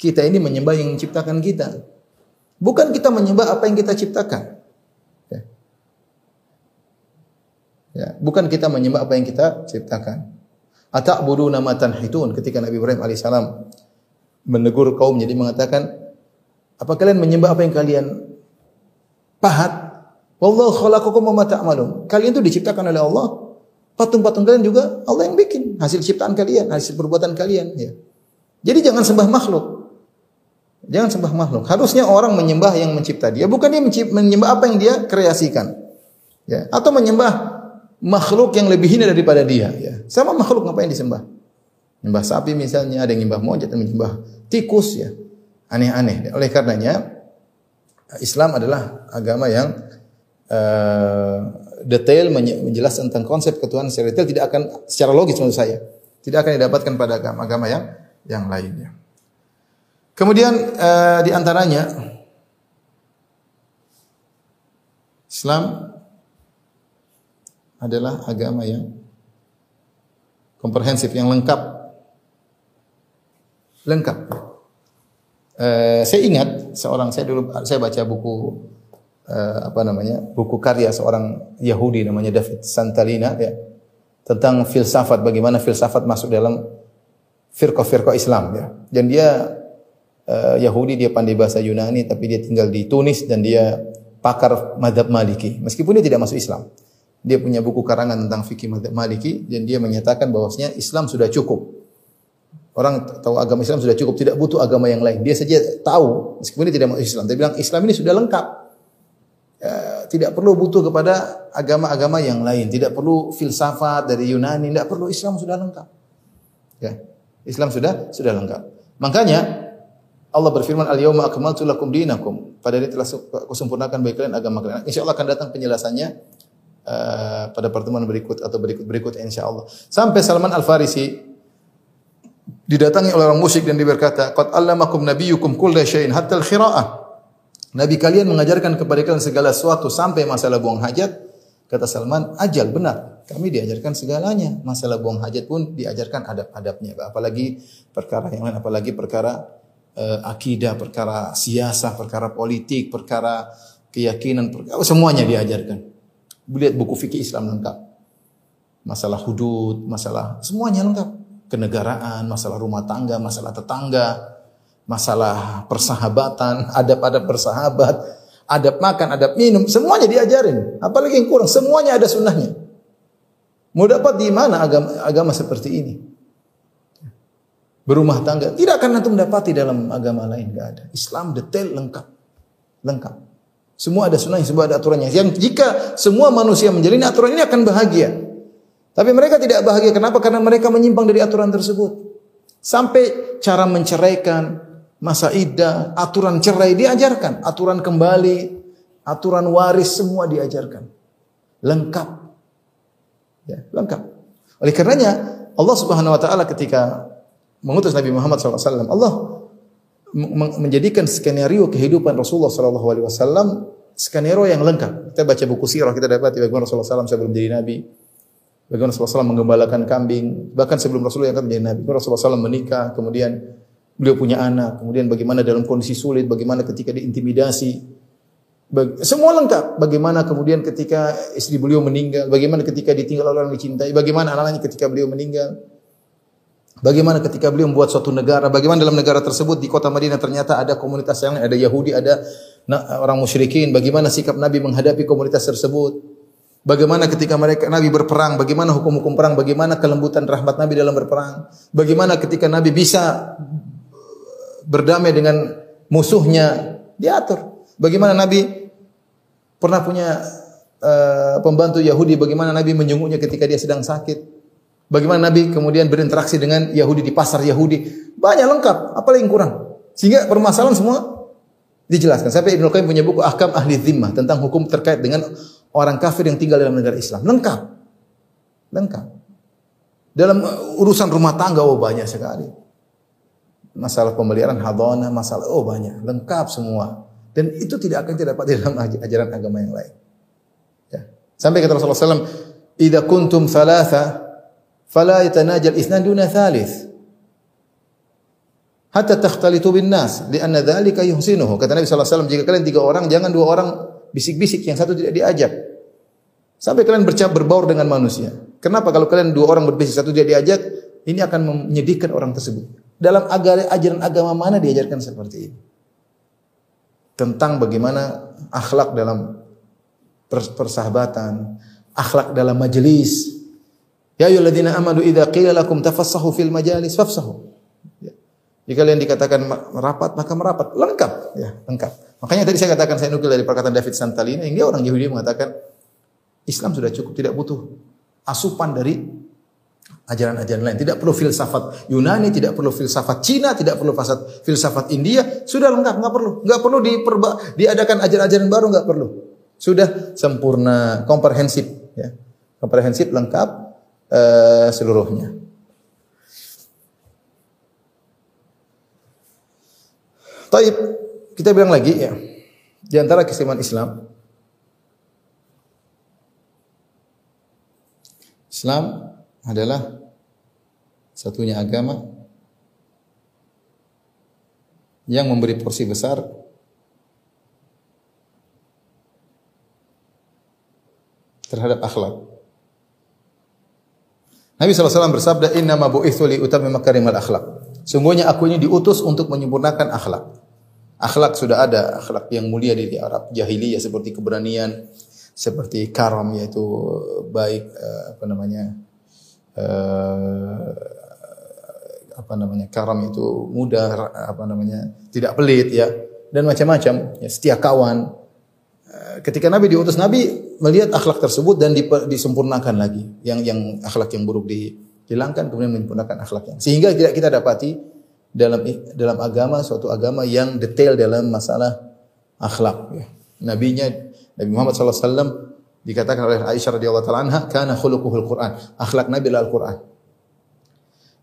kita ini menyembah yang menciptakan kita. Bukan kita menyembah apa yang kita ciptakan. Ya, bukan kita menyembah apa yang kita ciptakan. Ata'buduna ma tanhitun ketika Nabi Ibrahim alaihissalam menegur kaum jadi mengatakan apa kalian menyembah apa yang kalian pahat? Wallahu khalaqakum wa ta'malun. Kalian itu diciptakan oleh Allah. Patung-patung kalian juga Allah yang bikin, hasil ciptaan kalian, hasil perbuatan kalian ya. Jadi jangan sembah makhluk. Jangan sembah makhluk. Harusnya orang menyembah yang mencipta dia, bukan dia menyembah apa yang dia kreasikan. Ya, atau menyembah makhluk yang lebih hina daripada dia. Ya. Sama makhluk ngapain disembah? Menyembah sapi misalnya, ada yang menyembah monyet, ada menyembah tikus ya. Aneh-aneh. Oleh karenanya Islam adalah agama yang uh, detail menjelaskan tentang konsep ketuhanan secara detail tidak akan secara logis menurut saya tidak akan didapatkan pada agama-agama yang yang lainnya. Kemudian uh, di antaranya Islam adalah agama yang komprehensif, yang lengkap. Lengkap. Uh, saya ingat seorang saya dulu saya baca buku uh, apa namanya buku karya seorang Yahudi namanya David Santalina ya tentang filsafat bagaimana filsafat masuk dalam firqa-firqa Islam ya dan dia uh, Yahudi dia pandai bahasa Yunani tapi dia tinggal di Tunis dan dia pakar madhab Maliki meskipun dia tidak masuk Islam dia punya buku karangan tentang fikih Maliki dan dia menyatakan bahwasanya Islam sudah cukup. Orang tahu agama Islam sudah cukup, tidak butuh agama yang lain. Dia saja tahu meskipun dia tidak masuk Islam, dia bilang Islam ini sudah lengkap. Ya, tidak perlu butuh kepada agama-agama yang lain, tidak perlu filsafat dari Yunani, tidak perlu Islam sudah lengkap. Ya. Islam sudah sudah lengkap. Makanya Allah berfirman al-yauma akmaltu lakum dinakum. Pada hari telah kusempurnakan bagi kalian agama kalian. Insyaallah akan datang penjelasannya uh, pada pertemuan berikut atau berikut berikut insya Allah. Sampai Salman Al Farisi didatangi oleh orang musyrik dan dia berkata, "Qad allamakum nabiyyukum kulla syai'in hatta al-khira'ah." Nabi kalian mengajarkan kepada kalian segala sesuatu sampai masalah buang hajat. Kata Salman, ajal benar. Kami diajarkan segalanya. Masalah buang hajat pun diajarkan adab-adabnya. Apalagi perkara yang lain, apalagi perkara uh, akidah, perkara siasah, perkara politik, perkara keyakinan, perkara, semuanya diajarkan. Lihat buku fikih Islam lengkap. Masalah hudud, masalah semuanya lengkap. Kenegaraan, masalah rumah tangga, masalah tetangga, masalah persahabatan, (laughs) adab-adab bersahabat, adab makan, adab minum, semuanya diajarin. Apalagi yang kurang, semuanya ada sunnahnya. Mau dapat di mana agama, agama seperti ini? Berumah tangga. Tidak akan antum dapati dalam agama lain. Gak ada. Islam detail lengkap. Lengkap. Semua ada sunnah, semua ada aturannya. Yang jika semua manusia menjalani aturan ini akan bahagia. Tapi mereka tidak bahagia. Kenapa? Karena mereka menyimpang dari aturan tersebut. Sampai cara menceraikan, masa iddah, aturan cerai diajarkan. Aturan kembali, aturan waris semua diajarkan. Lengkap. Ya, lengkap. Oleh karenanya Allah Subhanahu wa taala ketika mengutus Nabi Muhammad SAW, Allah menjadikan skenario kehidupan Rasulullah SAW skenario yang lengkap. Kita baca buku sirah kita dapat bagaimana Rasulullah SAW sebelum jadi Nabi, bagaimana Rasulullah SAW menggembalakan kambing, bahkan sebelum Rasulullah yang menjadi Nabi, Rasulullah SAW menikah, kemudian beliau punya anak, kemudian bagaimana dalam kondisi sulit, bagaimana ketika diintimidasi, semua lengkap. Bagaimana kemudian ketika istri beliau meninggal, bagaimana ketika ditinggal orang yang dicintai, bagaimana anak-anaknya ketika beliau meninggal. Bagaimana ketika beliau membuat suatu negara, bagaimana dalam negara tersebut di kota Madinah ternyata ada komunitas yang ada Yahudi, ada orang musyrikin, bagaimana sikap Nabi menghadapi komunitas tersebut. Bagaimana ketika mereka Nabi berperang, bagaimana hukum-hukum perang, bagaimana kelembutan rahmat Nabi dalam berperang. Bagaimana ketika Nabi bisa berdamai dengan musuhnya, diatur. Bagaimana Nabi Pernah punya uh, pembantu Yahudi bagaimana Nabi menjenguknya ketika dia sedang sakit. Bagaimana Nabi kemudian berinteraksi dengan Yahudi di pasar Yahudi. Banyak lengkap, apa yang kurang? Sehingga permasalahan semua dijelaskan. Sampai Ibnu Qayyim punya buku Ahkam Ahli Zimmah tentang hukum terkait dengan orang kafir yang tinggal dalam negara Islam. Lengkap. Lengkap. Dalam urusan rumah tangga oh banyak sekali. Masalah pemeliharaan hadana, masalah oh banyak, lengkap semua. Dan itu tidak akan terdapat di dalam ajaran agama yang lain. Ya. Sampai kata Rasulullah SAW, "Idza kuntum thalatha, fala yatanajal itsnan duna thalith." Hatta takhtalitu bin nas, lianna dzalika yuhsinuhu. Kata Nabi SAW, jika kalian tiga orang, jangan dua orang bisik-bisik, yang satu tidak diajak. Sampai kalian bercap berbaur dengan manusia. Kenapa kalau kalian dua orang berbisik, satu tidak diajak, ini akan menyedihkan orang tersebut. Dalam ajaran agama mana diajarkan seperti ini? tentang bagaimana akhlak dalam persahabatan, akhlak dalam majelis. Ya ayyuhalladzina amanu idza qila lakum tafassahu fil majalis fafsahu. Ya. Jika kalian dikatakan merapat maka merapat, lengkap ya, lengkap. Makanya tadi saya katakan saya nukil dari perkataan David Santalina yang dia orang Yahudi mengatakan Islam sudah cukup, tidak butuh asupan dari ajaran-ajaran lain. Tidak perlu filsafat Yunani, tidak perlu filsafat Cina, tidak perlu filsafat filsafat India. Sudah lengkap, nggak perlu. Nggak perlu diperba, diadakan ajaran-ajaran baru, nggak perlu. Sudah sempurna, komprehensif. Ya. Komprehensif, lengkap uh, seluruhnya. Taib, kita bilang lagi ya. Di antara keistimewaan Islam, Islam adalah satunya agama yang memberi porsi besar terhadap akhlak. Nabi SAW bersabda, Inna ma bu'ithu li utami makarimal akhlak. Sungguhnya aku ini diutus untuk menyempurnakan akhlak. Akhlak sudah ada, akhlak yang mulia di Arab jahiliyah seperti keberanian, seperti karam yaitu baik eh, apa namanya uh, apa namanya karam itu mudah apa namanya tidak pelit ya dan macam-macam ya setia kawan ketika Nabi diutus Nabi melihat akhlak tersebut dan disempurnakan lagi yang yang akhlak yang buruk dihilangkan kemudian menyempurnakan akhlak yang sehingga tidak kita dapati dalam dalam agama suatu agama yang detail dalam masalah akhlak ya. nabinya Nabi Muhammad SAW Dikatakan oleh Aisyah radhiyallahu taala anha, "Kana khuluquhul Qur'an." Akhlak Nabi adalah Al-Qur'an.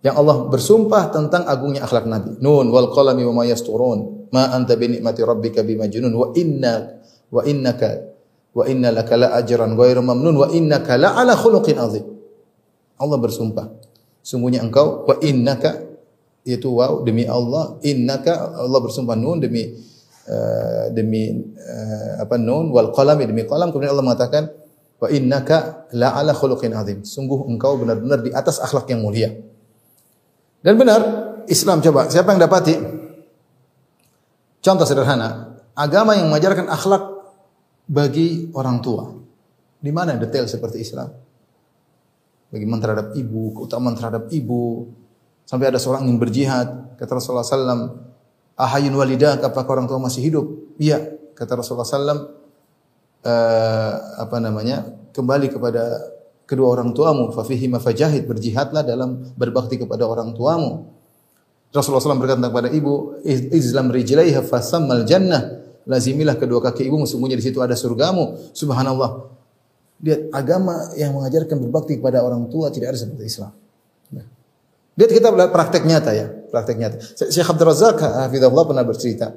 Yang Allah bersumpah tentang agungnya akhlak Nabi. Nun wal qalami wa ma yasturun. Ma anta bi ni'mati rabbika bimajnun wa inna wa innaka wa inna laka la ajran ghairu mamnun wa innaka la ala khuluqin azim. Allah bersumpah. Sungguhnya engkau wa innaka itu wow demi Allah innaka Allah bersumpah nun demi Eh, demi uh, apa nun wal qalam demi qalam kemudian Allah mengatakan wa innaka la ala khuluqin azim sungguh engkau benar-benar di atas akhlak yang mulia dan benar Islam coba siapa yang dapati contoh sederhana agama yang mengajarkan akhlak bagi orang tua di mana detail seperti Islam bagaimana terhadap ibu, keutamaan terhadap ibu. Sampai ada seorang yang berjihad, kata Rasulullah SAW, ahayun walidah, apakah orang tua masih hidup? Iya, kata Rasulullah SAW, eh, apa namanya, kembali kepada kedua orang tuamu, fafihi mafajahid, berjihadlah dalam berbakti kepada orang tuamu. Rasulullah SAW berkata kepada ibu, izlam rijlaiha fasammal jannah, lazimilah kedua kaki ibu, sesungguhnya di situ ada surgamu. Subhanallah. Lihat agama yang mengajarkan berbakti kepada orang tua tidak ada seperti Islam. Nah. Lihat kita praktek nyata ya, praktek nyata. Syekh Abdul Razak hafizahullah pernah bercerita.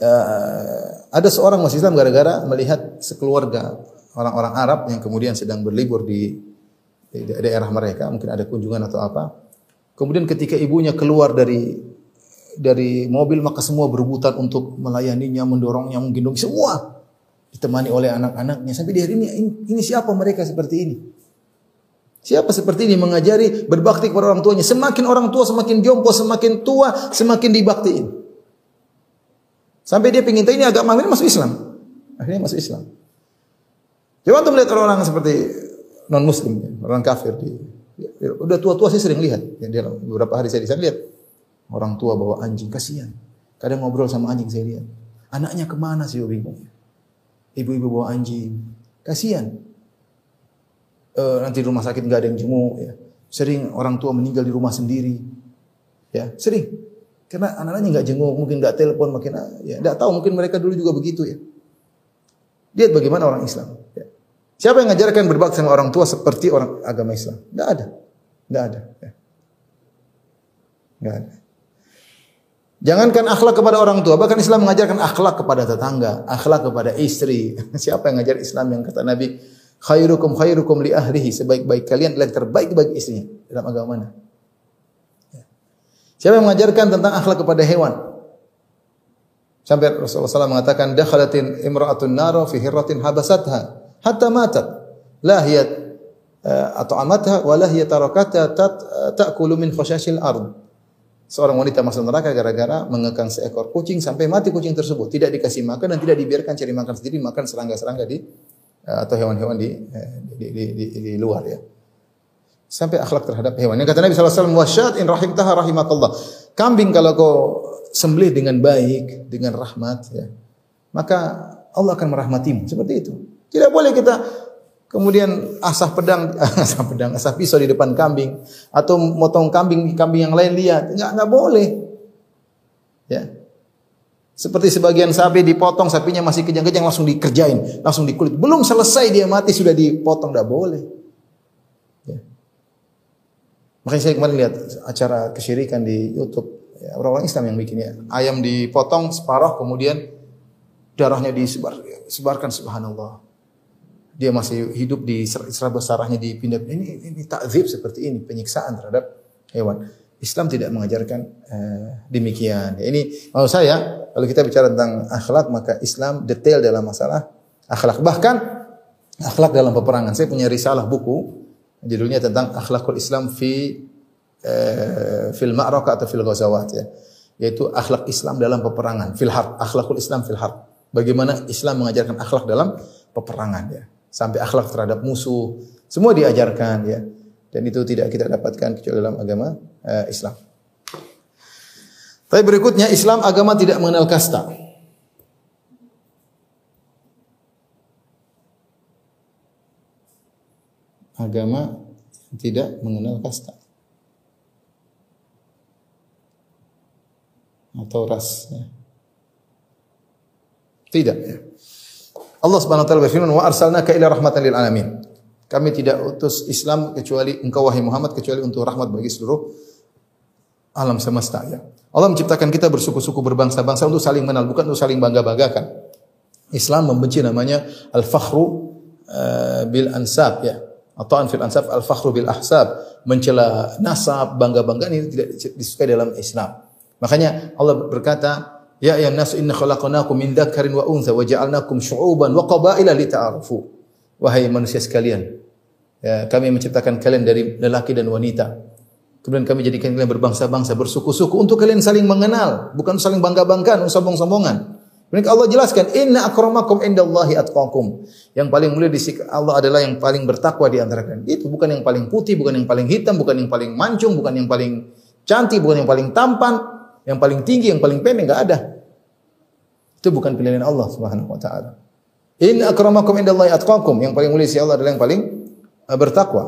Uh, ada seorang masih Islam gara-gara melihat sekeluarga orang-orang Arab yang kemudian sedang berlibur di, di daerah mereka, mungkin ada kunjungan atau apa. Kemudian ketika ibunya keluar dari dari mobil maka semua berebutan untuk melayaninya, mendorongnya, menggendong semua ditemani oleh anak-anaknya sampai di hari ini ini siapa mereka seperti ini? Siapa seperti ini mengajari berbakti kepada orang tuanya? Semakin orang tua semakin jompo, semakin tua semakin dibaktiin. Sampai dia pengen tahu ini agama ini masuk Islam. Akhirnya masuk Islam. Coba untuk melihat orang-orang seperti non muslim, orang kafir di udah tua-tua saya sering lihat. Ya, dia beberapa hari saya di sana lihat orang tua bawa anjing kasihan. Kadang ngobrol sama anjing saya lihat. Anaknya ke mana sih bingung. Ibu-ibu bawa anjing. Kasihan. E, nanti rumah sakit nggak ada yang jenguk. Ya. Sering orang tua meninggal di rumah sendiri. Ya, sering. Karena anak-anaknya nggak jenguk, mungkin nggak telepon, makin ya nggak tahu. Mungkin mereka dulu juga begitu ya. Lihat bagaimana orang Islam. Ya. Siapa yang mengajarkan berbakti sama orang tua seperti orang agama Islam? Nggak ada, nggak ada. Ya. Nggak ada. Jangankan akhlak kepada orang tua, bahkan Islam mengajarkan akhlak kepada tetangga, akhlak kepada istri. (laughs) Siapa yang ngajar Islam yang kata Nabi, khairukum khairukum li ahlihi, sebaik-baik kalian adalah terbaik bagi istrinya. Dalam agama mana? Ya. Siapa yang mengajarkan tentang akhlak kepada hewan? Sampai Rasulullah SAW mengatakan, dakhalatin imra'atun naro fi hirratin habasatha hatta matat. La hiya eh, atau amatha wa la hiya tarakatha ta'kulu min khashashil ard seorang wanita masuk neraka gara-gara mengekang seekor kucing sampai mati kucing tersebut, tidak dikasih makan dan tidak dibiarkan cari makan sendiri, makan serangga-serangga di eh, atau hewan-hewan di, eh, di, di, di, di luar ya. Sampai akhlak terhadap hewan. Yang kata Nabi SAW, wasyat in rahimtaha rahimakallah. Kambing kalau kau sembelih dengan baik, dengan rahmat, ya, maka Allah akan merahmatimu. Seperti itu. Tidak boleh kita kemudian asah pedang, (laughs) asah pedang, asah pisau di depan kambing atau motong kambing kambing yang lain lihat, nggak nggak boleh. Ya. Seperti sebagian sapi dipotong, sapinya masih kejang-kejang langsung dikerjain, langsung dikulit. Belum selesai dia mati sudah dipotong, nggak boleh. Ya. Makanya saya kemarin lihat acara kesyirikan di YouTube, ya, orang-orang Islam yang bikinnya. Ayam dipotong separuh, kemudian darahnya disebar, sebarkan subhanallah dia masih hidup di serabut sarahnya dipindah ini ini takzib seperti ini penyiksaan terhadap hewan. Islam tidak mengajarkan uh, demikian. Ini mau saya kalau kita bicara tentang akhlak maka Islam detail dalam masalah akhlak. Bahkan akhlak dalam peperangan. Saya punya risalah buku judulnya tentang akhlakul Islam fi uh, fil ma'rakah atau fil ghazawat ya. Yaitu akhlak Islam dalam peperangan, fil akhlakul Islam fil. Bagaimana Islam mengajarkan akhlak dalam peperangan ya sampai akhlak terhadap musuh, semua diajarkan ya. Dan itu tidak kita dapatkan kecuali dalam agama uh, Islam. Tapi berikutnya Islam agama tidak mengenal kasta. Agama tidak mengenal kasta. Atau ras. Ya. Tidak ya. Allah Subhanahu wa taala berfirman, "Wa arsalnaka ila rahmatan lil alamin." Kami tidak utus Islam kecuali engkau wahai Muhammad kecuali untuk rahmat bagi seluruh alam semesta ya. Allah menciptakan kita bersuku-suku berbangsa-bangsa untuk saling mengenal bukan untuk saling bangga-banggakan. Islam membenci namanya al-fakhru uh, bil ansab ya. Atau fil ansab al-fakhru bil ahsab, mencela nasab, bangga-bangga ini tidak disukai dalam Islam. Makanya Allah berkata, Ya ayuhan nas inna khalaqnakum min dzakarin wa untha wa ja'alnakum syu'uban wa qabaila. Wahai manusia sekalian, ya, kami menciptakan kalian dari lelaki dan wanita. Kemudian kami jadikan kalian berbangsa-bangsa, bersuku-suku untuk kalian saling mengenal, bukan saling bangga-banggaan, sombong-sombongan. Mereka Allah jelaskan, "Inna akramakum indallahi atqakum." Yang paling mulia di sisi Allah adalah yang paling bertakwa di antara kalian. Itu bukan yang paling putih, bukan yang paling hitam, bukan yang paling mancung, bukan yang paling cantik, bukan yang paling tampan, yang paling tinggi, yang paling pendek, enggak ada. Itu bukan pilihan Allah Subhanahu wa taala. Inna akramakum indallahi atqakum. Yang paling mulia sisi Allah adalah yang paling uh, bertakwa.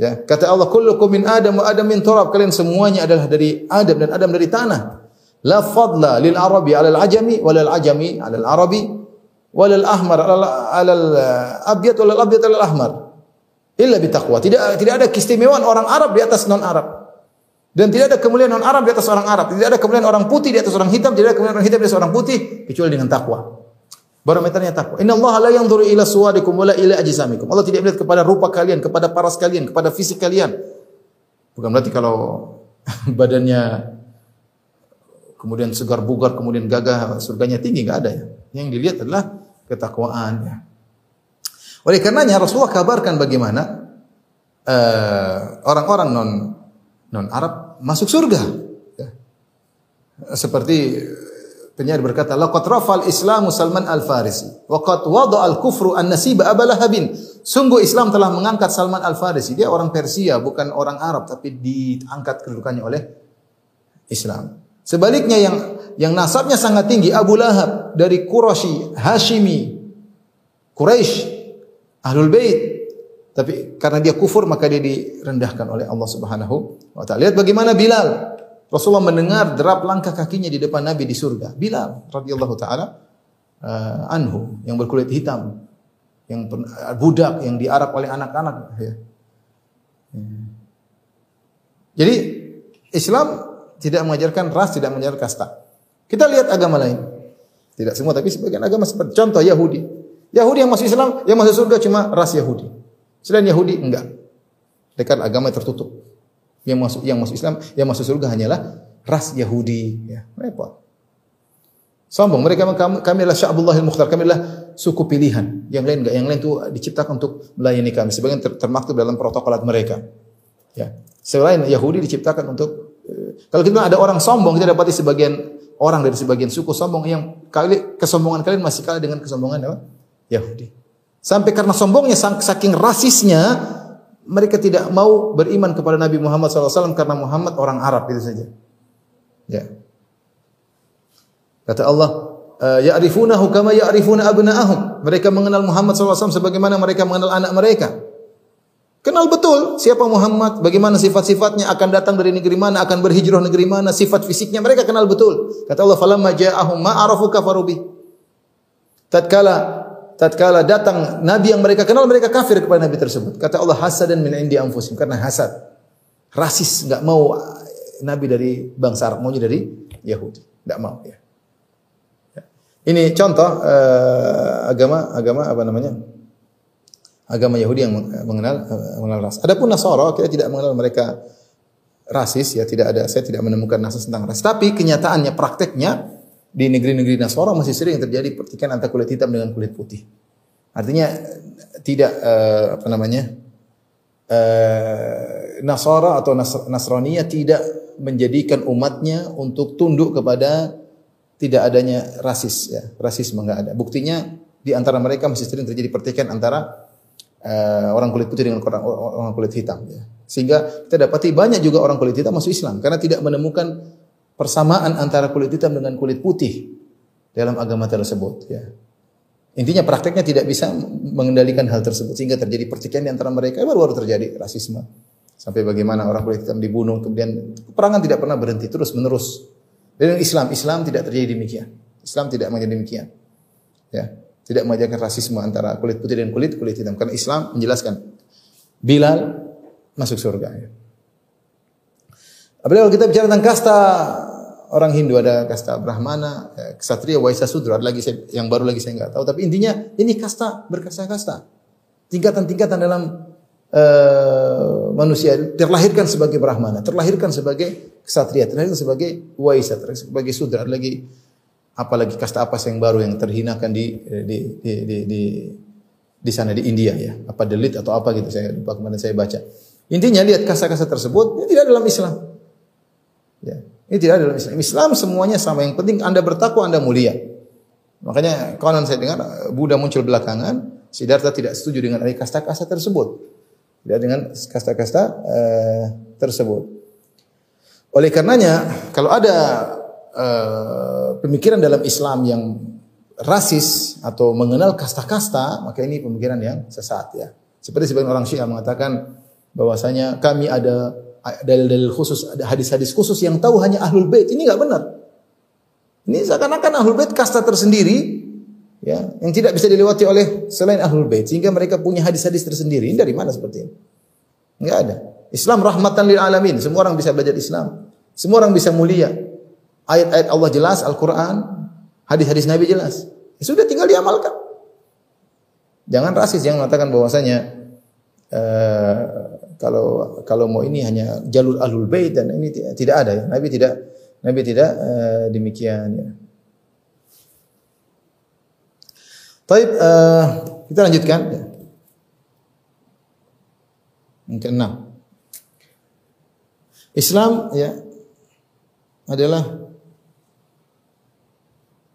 Ya, kata Allah kullukum min Adam wa Adam min turab. Kalian semuanya adalah dari Adam dan Adam dari tanah. La fadla lil Arabi 'ala al ajami wa lil ajami 'ala al Arabi wa lil ahmar 'ala al abyad wa lil abyad 'ala al ahmar. Illa bi. Tidak tidak ada keistimewaan orang Arab di atas non Arab. Dan tidak ada kemuliaan non Arab di atas orang Arab. Tidak ada kemuliaan orang putih di atas orang hitam. Tidak ada kemuliaan orang hitam di atas orang putih kecuali dengan takwa. Barometernya takwa. Inna Allah la yanzuru ila suwadikum wala ila ajsamikum. Allah tidak melihat kepada rupa kalian, kepada paras kalian, kepada fisik kalian. Bukan berarti kalau (laughs) badannya kemudian segar bugar, kemudian gagah, surganya tinggi enggak ada ya. Yang dilihat adalah ketakwaan ya. Oleh karenanya Rasulullah kabarkan bagaimana orang-orang uh, non non Arab masuk surga. Ya. Seperti Penyair berkata, "Laqad rafal Islamu Salman Al-Farisi wa qad wada al-kufru an-nasiba Abalahabin." Sungguh Islam telah mengangkat Salman Al-Farisi. Dia orang Persia, bukan orang Arab, tapi diangkat kedudukannya oleh Islam. Sebaliknya yang yang nasabnya sangat tinggi Abu Lahab dari Quraisy, Hashimi, Quraisy, Ahlul Bait. Tapi karena dia kufur maka dia direndahkan oleh Allah Subhanahu wa taala. Lihat bagaimana Bilal Rasulullah mendengar derap langkah kakinya di depan Nabi di surga. Bilal radhiyallahu taala uh, anhu yang berkulit hitam, yang budak yang diarak oleh anak-anak. Ya. Jadi Islam tidak mengajarkan ras, tidak mengajarkan kasta. Kita lihat agama lain. Tidak semua tapi sebagian agama seperti contoh Yahudi. Yahudi yang masuk Islam, yang masuk surga cuma ras Yahudi. Selain Yahudi enggak. Dekat agama tertutup. Yang masuk yang masuk Islam, yang masuk surga hanyalah ras Yahudi, ya. Repot. Sombong mereka kami, adalah Sya'bullahil Mukhtar, kami adalah suku pilihan. Yang lain enggak, yang lain itu diciptakan untuk melayani kami. Sebagian ter, termaktub dalam protokolat mereka. Ya. Selain Yahudi diciptakan untuk eh, kalau kita ada orang sombong, kita dapati sebagian orang dari sebagian suku sombong yang kali kesombongan kalian masih kalah dengan kesombongan apa? Yahudi. Sampai karena sombongnya saking rasisnya mereka tidak mau beriman kepada Nabi Muhammad SAW karena Muhammad orang Arab itu saja. Ya. Kata Allah, eh, ya'rifunahu kama ya'rifuna abna'ahum. Mereka mengenal Muhammad SAW sebagaimana mereka mengenal anak mereka. Kenal betul siapa Muhammad, bagaimana sifat-sifatnya, akan datang dari negeri mana, akan berhijrah negeri mana, sifat fisiknya mereka kenal betul. Kata Allah, "Falamma ja'ahum ma arafu kafaru Tatkala tatkala datang nabi yang mereka kenal mereka kafir kepada nabi tersebut. Kata Allah hasadan min indi anfusim karena hasad. Rasis enggak mau nabi dari bangsa Arab, maunya dari Yahudi. Enggak mau ya. Ini contoh uh, agama agama apa namanya? Agama Yahudi yang mengenal uh, mengenal ras. Adapun Nasara kita tidak mengenal mereka rasis ya, tidak ada saya tidak menemukan nasis tentang ras. Tapi kenyataannya prakteknya di negeri-negeri Nasara masih sering terjadi pertikaian antara kulit hitam dengan kulit putih. Artinya tidak uh, apa namanya uh, Nasara atau Nasrania tidak menjadikan umatnya untuk tunduk kepada tidak adanya rasis ya rasisme enggak ada. Buktinya di antara mereka masih sering terjadi pertikaian antara uh, orang kulit putih dengan orang, orang kulit hitam ya. Sehingga kita dapati banyak juga orang kulit hitam masuk Islam karena tidak menemukan persamaan antara kulit hitam dengan kulit putih dalam agama tersebut ya. Intinya prakteknya tidak bisa mengendalikan hal tersebut sehingga terjadi pertikaian di antara mereka baru-baru terjadi rasisme. Sampai bagaimana orang kulit hitam dibunuh kemudian peperangan tidak pernah berhenti terus menerus. Dan Islam Islam tidak terjadi demikian. Islam tidak menjadi demikian. Ya, tidak mengajarkan rasisme antara kulit putih dan kulit kulit hitam karena Islam menjelaskan Bilal masuk surga ya. Apalagi kalau kita bicara tentang kasta orang Hindu ada kasta Brahmana, ya, Ksatria, Waisa, Sudra, ada lagi saya, yang baru lagi saya nggak tahu. Tapi intinya ini kasta berkasta-kasta, tingkatan-tingkatan dalam uh, manusia terlahirkan sebagai Brahmana, terlahirkan sebagai Ksatria, terlahirkan sebagai Waisa, terlahirkan sebagai Sudra, ada lagi apalagi kasta apa yang baru yang terhinakan di di di di, di, di sana di India ya, apa delit atau apa gitu saya lupa kemarin saya baca. Intinya lihat kasta-kasta tersebut ini tidak dalam Islam. Ini tidak ada dalam Islam. Islam semuanya sama. Yang penting Anda bertakwa, Anda mulia. Makanya konon saya dengar Buddha muncul belakangan, Siddhartha tidak setuju dengan ada kasta-kasta tersebut. Tidak dengan kasta-kasta eh, tersebut. Oleh karenanya, kalau ada eh, pemikiran dalam Islam yang rasis atau mengenal kasta-kasta, maka ini pemikiran yang sesat ya. Seperti sebagian orang Syiah mengatakan bahwasanya kami ada dalil-dalil khusus, ada hadis-hadis khusus yang tahu hanya ahlul bait. Ini nggak benar. Ini seakan-akan ahlul bait kasta tersendiri ya, yang tidak bisa dilewati oleh selain ahlul bait sehingga mereka punya hadis-hadis tersendiri. Ini dari mana seperti ini? Enggak ada. Islam rahmatan lil alamin. Semua orang bisa belajar Islam. Semua orang bisa mulia. Ayat-ayat Allah jelas, Al-Qur'an, hadis-hadis Nabi jelas. Ya sudah tinggal diamalkan. Jangan rasis yang mengatakan bahwasanya uh, kalau kalau mau ini hanya jalur ahlul bait dan ini tidak ada ya. Nabi tidak Nabi tidak uh, demikian ya. Baik, uh, kita lanjutkan. Ya. Yang keenam. Islam ya adalah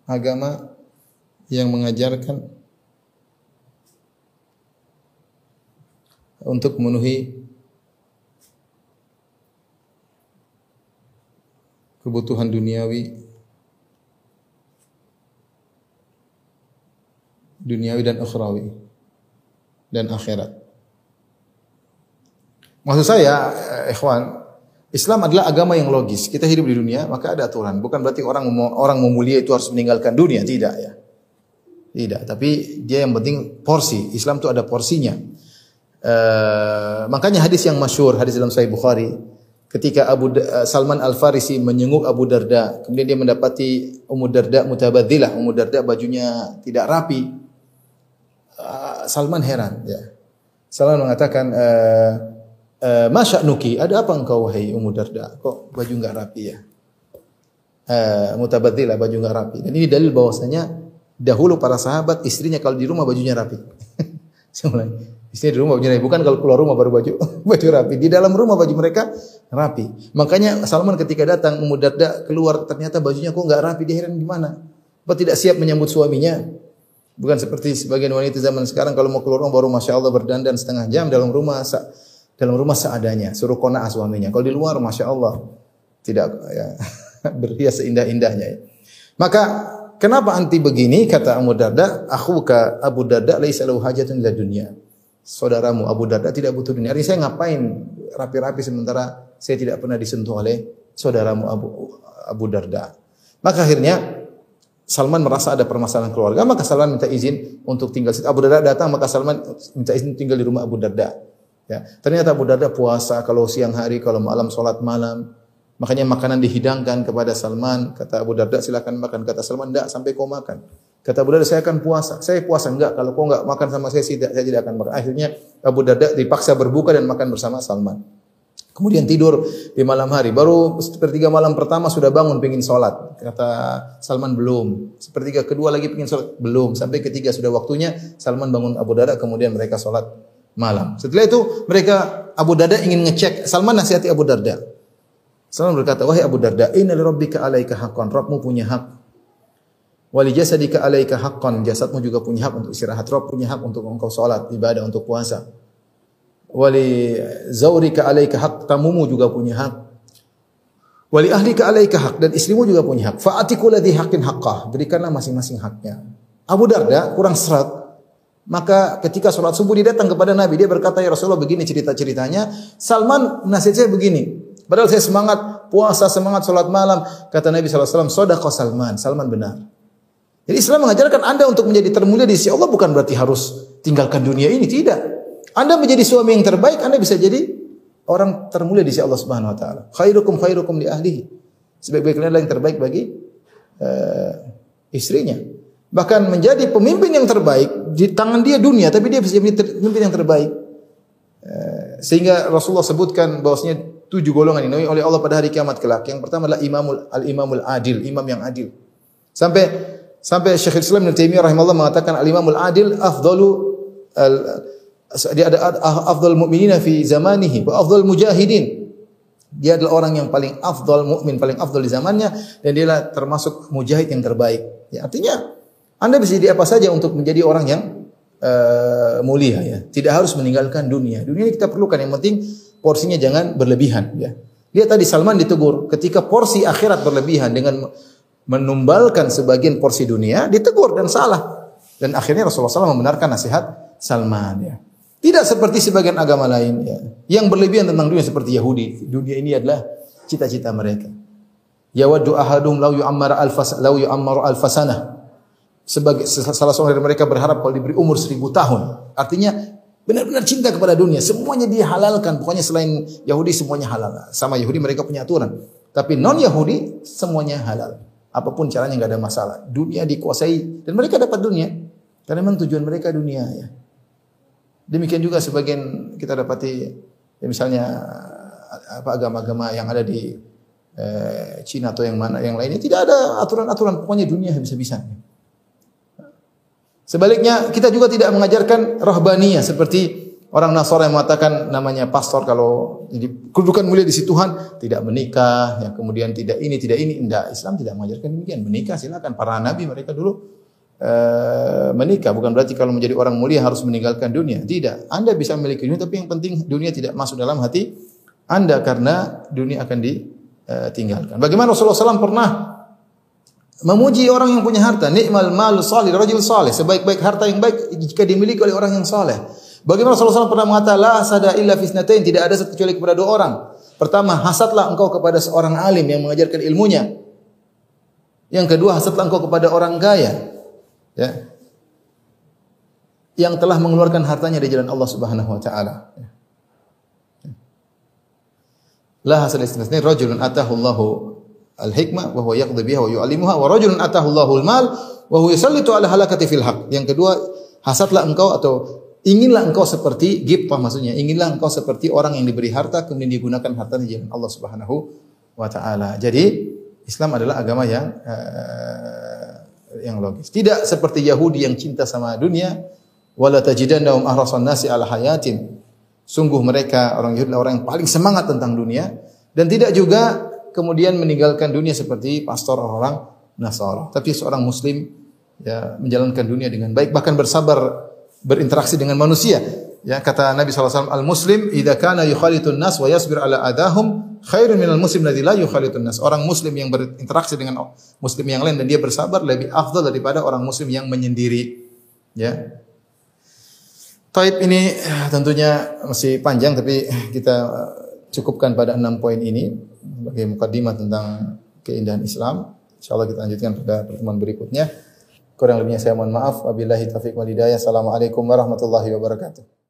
agama yang mengajarkan untuk memenuhi kebutuhan duniawi duniawi dan akhrawi dan akhirat. Maksud saya, eh, ikhwan, Islam adalah agama yang logis. Kita hidup di dunia, maka ada aturan. Bukan berarti orang orang memulia itu harus meninggalkan dunia, tidak ya. Tidak, tapi dia yang penting porsi. Islam itu ada porsinya. Uh, makanya hadis yang masyur, hadis dalam Sahih Bukhari, ketika Abu uh, Salman Al Farisi menyenguk Abu Darda, kemudian dia mendapati Ummu Darda mutabadzilah, Ummu Darda bajunya tidak rapi. Uh, Salman heran, ya. Salman mengatakan, uh, uh, Masya Nuki, ada apa engkau wahai Ummu Darda? Kok baju enggak rapi ya? Uh, mutabadzilah, baju enggak rapi. Dan ini dalil bahwasanya dahulu para sahabat istrinya kalau di rumah bajunya rapi. (laughs) Saya. Istri di rumah bajunya. Bukan kalau keluar rumah baru baju (laughs) baju rapi. Di dalam rumah baju mereka rapi. Makanya Salman ketika datang Ummu Darda keluar ternyata bajunya kok nggak rapi. Dia heran gimana? Apa tidak siap menyambut suaminya? Bukan seperti sebagian wanita zaman sekarang kalau mau keluar rumah baru masya Allah berdandan setengah jam dalam rumah dalam rumah seadanya. Suruh kona suaminya. Kalau di luar masya Allah tidak ya, (laughs) berhias seindah-indahnya. Maka kenapa anti begini kata Ummu Darda? Akhuka Abu Darda laisa lahu hajatun ila dunya saudaramu Abu Darda tidak butuh dunia. Artinya saya ngapain rapi-rapi sementara saya tidak pernah disentuh oleh saudaramu Abu Abu Darda. Maka akhirnya Salman merasa ada permasalahan keluarga, maka Salman minta izin untuk tinggal. Abu Darda datang, maka Salman minta izin tinggal di rumah Abu Darda. Ya. Ternyata Abu Darda puasa kalau siang hari, kalau malam sholat malam. Makanya makanan dihidangkan kepada Salman. Kata Abu Darda silakan makan. Kata Salman, tidak sampai kau makan. Kata Abu Darda, saya akan puasa. Saya puasa enggak. Kalau kau enggak makan sama saya, saya tidak akan makan. Akhirnya Abu Darda dipaksa berbuka dan makan bersama Salman. Kemudian tidur di malam hari. Baru sepertiga malam pertama sudah bangun pengen sholat. Kata Salman belum. Sepertiga kedua lagi pengen sholat belum. Sampai ketiga sudah waktunya Salman bangun Abu Darda. Kemudian mereka sholat malam. Setelah itu mereka Abu Darda ingin ngecek. Salman nasihati Abu Darda. Salman berkata, wahai Abu Darda, inna li rabbika alaika haqqan. Rabbmu punya hak Wali jasadika alaika haqqan, jasadmu juga punya hak untuk istirahat. Rob punya hak untuk engkau salat, ibadah, untuk puasa. Wali zaurika alaika hak, tamumu juga punya hak. Wali ahlika alaika hak dan istrimu juga punya hak. Fa'atiku ladhi haqqin haqqah. Berikanlah masing-masing haknya. Abu Darda kurang serat. Maka ketika sholat subuh dia datang kepada Nabi. Dia berkata, ya Rasulullah begini cerita-ceritanya. Salman nasihat saya begini. Padahal saya semangat puasa, semangat sholat malam. Kata Nabi SAW, Sodako Salman. Salman benar. Jadi Islam mengajarkan Anda untuk menjadi termulia di sisi Allah bukan berarti harus tinggalkan dunia ini, tidak. Anda menjadi suami yang terbaik, Anda bisa jadi orang termulia di sisi Allah Subhanahu wa taala. Khairukum khairukum li ahlihi. Sebaik-baik kalian yang terbaik bagi uh, istrinya. Bahkan menjadi pemimpin yang terbaik di tangan dia dunia, tapi dia bisa menjadi pemimpin yang terbaik. Uh, sehingga Rasulullah sebutkan bahwasanya tujuh golongan ini oleh Allah pada hari kiamat kelak. Yang pertama adalah imamul al-imamul adil, imam yang adil. Sampai Sampai Syekh Islam Ibnu Taimiyah rahimahullah mengatakan al-imamul adil afdalu al, dia ada afdal mu'minina fi zamanihi wa afdal mujahidin. Dia adalah orang yang paling afdal mukmin, paling afdal di zamannya dan dia termasuk mujahid yang terbaik. Ya, artinya Anda bisa jadi apa saja untuk menjadi orang yang uh, mulia ya. Tidak harus meninggalkan dunia. Dunia ini kita perlukan. Yang penting porsinya jangan berlebihan ya. Lihat tadi Salman ditegur ketika porsi akhirat berlebihan dengan menumbalkan sebagian porsi dunia, ditegur dan salah. Dan akhirnya Rasulullah SAW membenarkan nasihat Salman ya. Tidak seperti sebagian agama lain ya. Yang berlebihan tentang dunia seperti Yahudi. Dunia ini adalah cita-cita mereka. Yawaddu ahadum lau yu'ammar alfas lau yu'ammar alfasana. Sebagai salah seorang dari mereka berharap kalau diberi umur seribu tahun. Artinya benar-benar cinta kepada dunia. Semuanya dia halalkan. Pokoknya selain Yahudi semuanya halal. Sama Yahudi mereka punya aturan. Tapi non Yahudi semuanya halal. Apa pun caranya nggak ada masalah. Dunia dikuasai dan mereka dapat dunia. Karena memang tujuan mereka dunia ya. Demikian juga sebagian kita dapati ya misalnya apa agama-agama yang ada di eh, Cina atau yang mana yang lainnya tidak ada aturan-aturan pokoknya dunia bisa-bisa. Sebaliknya kita juga tidak mengajarkan rohbaniyah seperti orang Nasara yang mengatakan namanya pastor kalau jadi kedudukan mulia di situ Tuhan tidak menikah ya kemudian tidak ini tidak ini tidak Islam tidak mengajarkan demikian menikah silakan para nabi mereka dulu Eh, menikah bukan berarti kalau menjadi orang mulia harus meninggalkan dunia. Tidak. Anda bisa memiliki dunia tapi yang penting dunia tidak masuk dalam hati Anda karena dunia akan ditinggalkan. Bagaimana Rasulullah SAW pernah memuji orang yang punya harta, nikmal mal salih rajul salih, sebaik-baik harta yang baik jika dimiliki oleh orang yang saleh. Bagaimana Rasulullah SAW pernah mengatakan la sada illa fisnatain, tidak ada kecuali kepada dua orang. Pertama, hasadlah engkau kepada seorang alim yang mengajarkan ilmunya. Yang kedua, hasadlah engkau kepada orang kaya ya yang telah mengeluarkan hartanya di jalan Allah Subhanahu wa taala. Ya. La hasal istisna rajulun atahu Allahu al-hikmah wa huwa yaqdi biha wa yu'allimuha wa rajulun atahu Allahu al-mal wa yusallitu ala halakati fil haq. Yang kedua, hasadlah engkau atau inginlah engkau seperti gibtah maksudnya, inginlah engkau seperti orang yang diberi harta kemudian digunakan hartanya di jalan Allah Subhanahu wa taala. Jadi Islam adalah agama yang uh, yang logis. Tidak seperti Yahudi yang cinta sama dunia, wala tajidannahum ahrasan nasi ala hayatin. Sungguh mereka orang Yahudi orang yang paling semangat tentang dunia dan tidak juga kemudian meninggalkan dunia seperti pastor orang Nasara. Tapi seorang muslim ya menjalankan dunia dengan baik bahkan bersabar berinteraksi dengan manusia. Ya kata Nabi SAW, al-muslim idza kana yukhalitun nas wa yasbir ala adahum khairun minal muslim ladzi la yukhalitun nas. Orang muslim yang berinteraksi dengan muslim yang lain dan dia bersabar lebih afdal daripada orang muslim yang menyendiri. Ya. Taib ini eh, tentunya masih panjang tapi kita eh, cukupkan pada enam poin ini sebagai mukadimah tentang keindahan Islam. Insyaallah kita lanjutkan pada pertemuan berikutnya. Kurang lebihnya saya mohon maaf. Wabillahi taufiq wal hidayah. Assalamualaikum warahmatullahi wabarakatuh.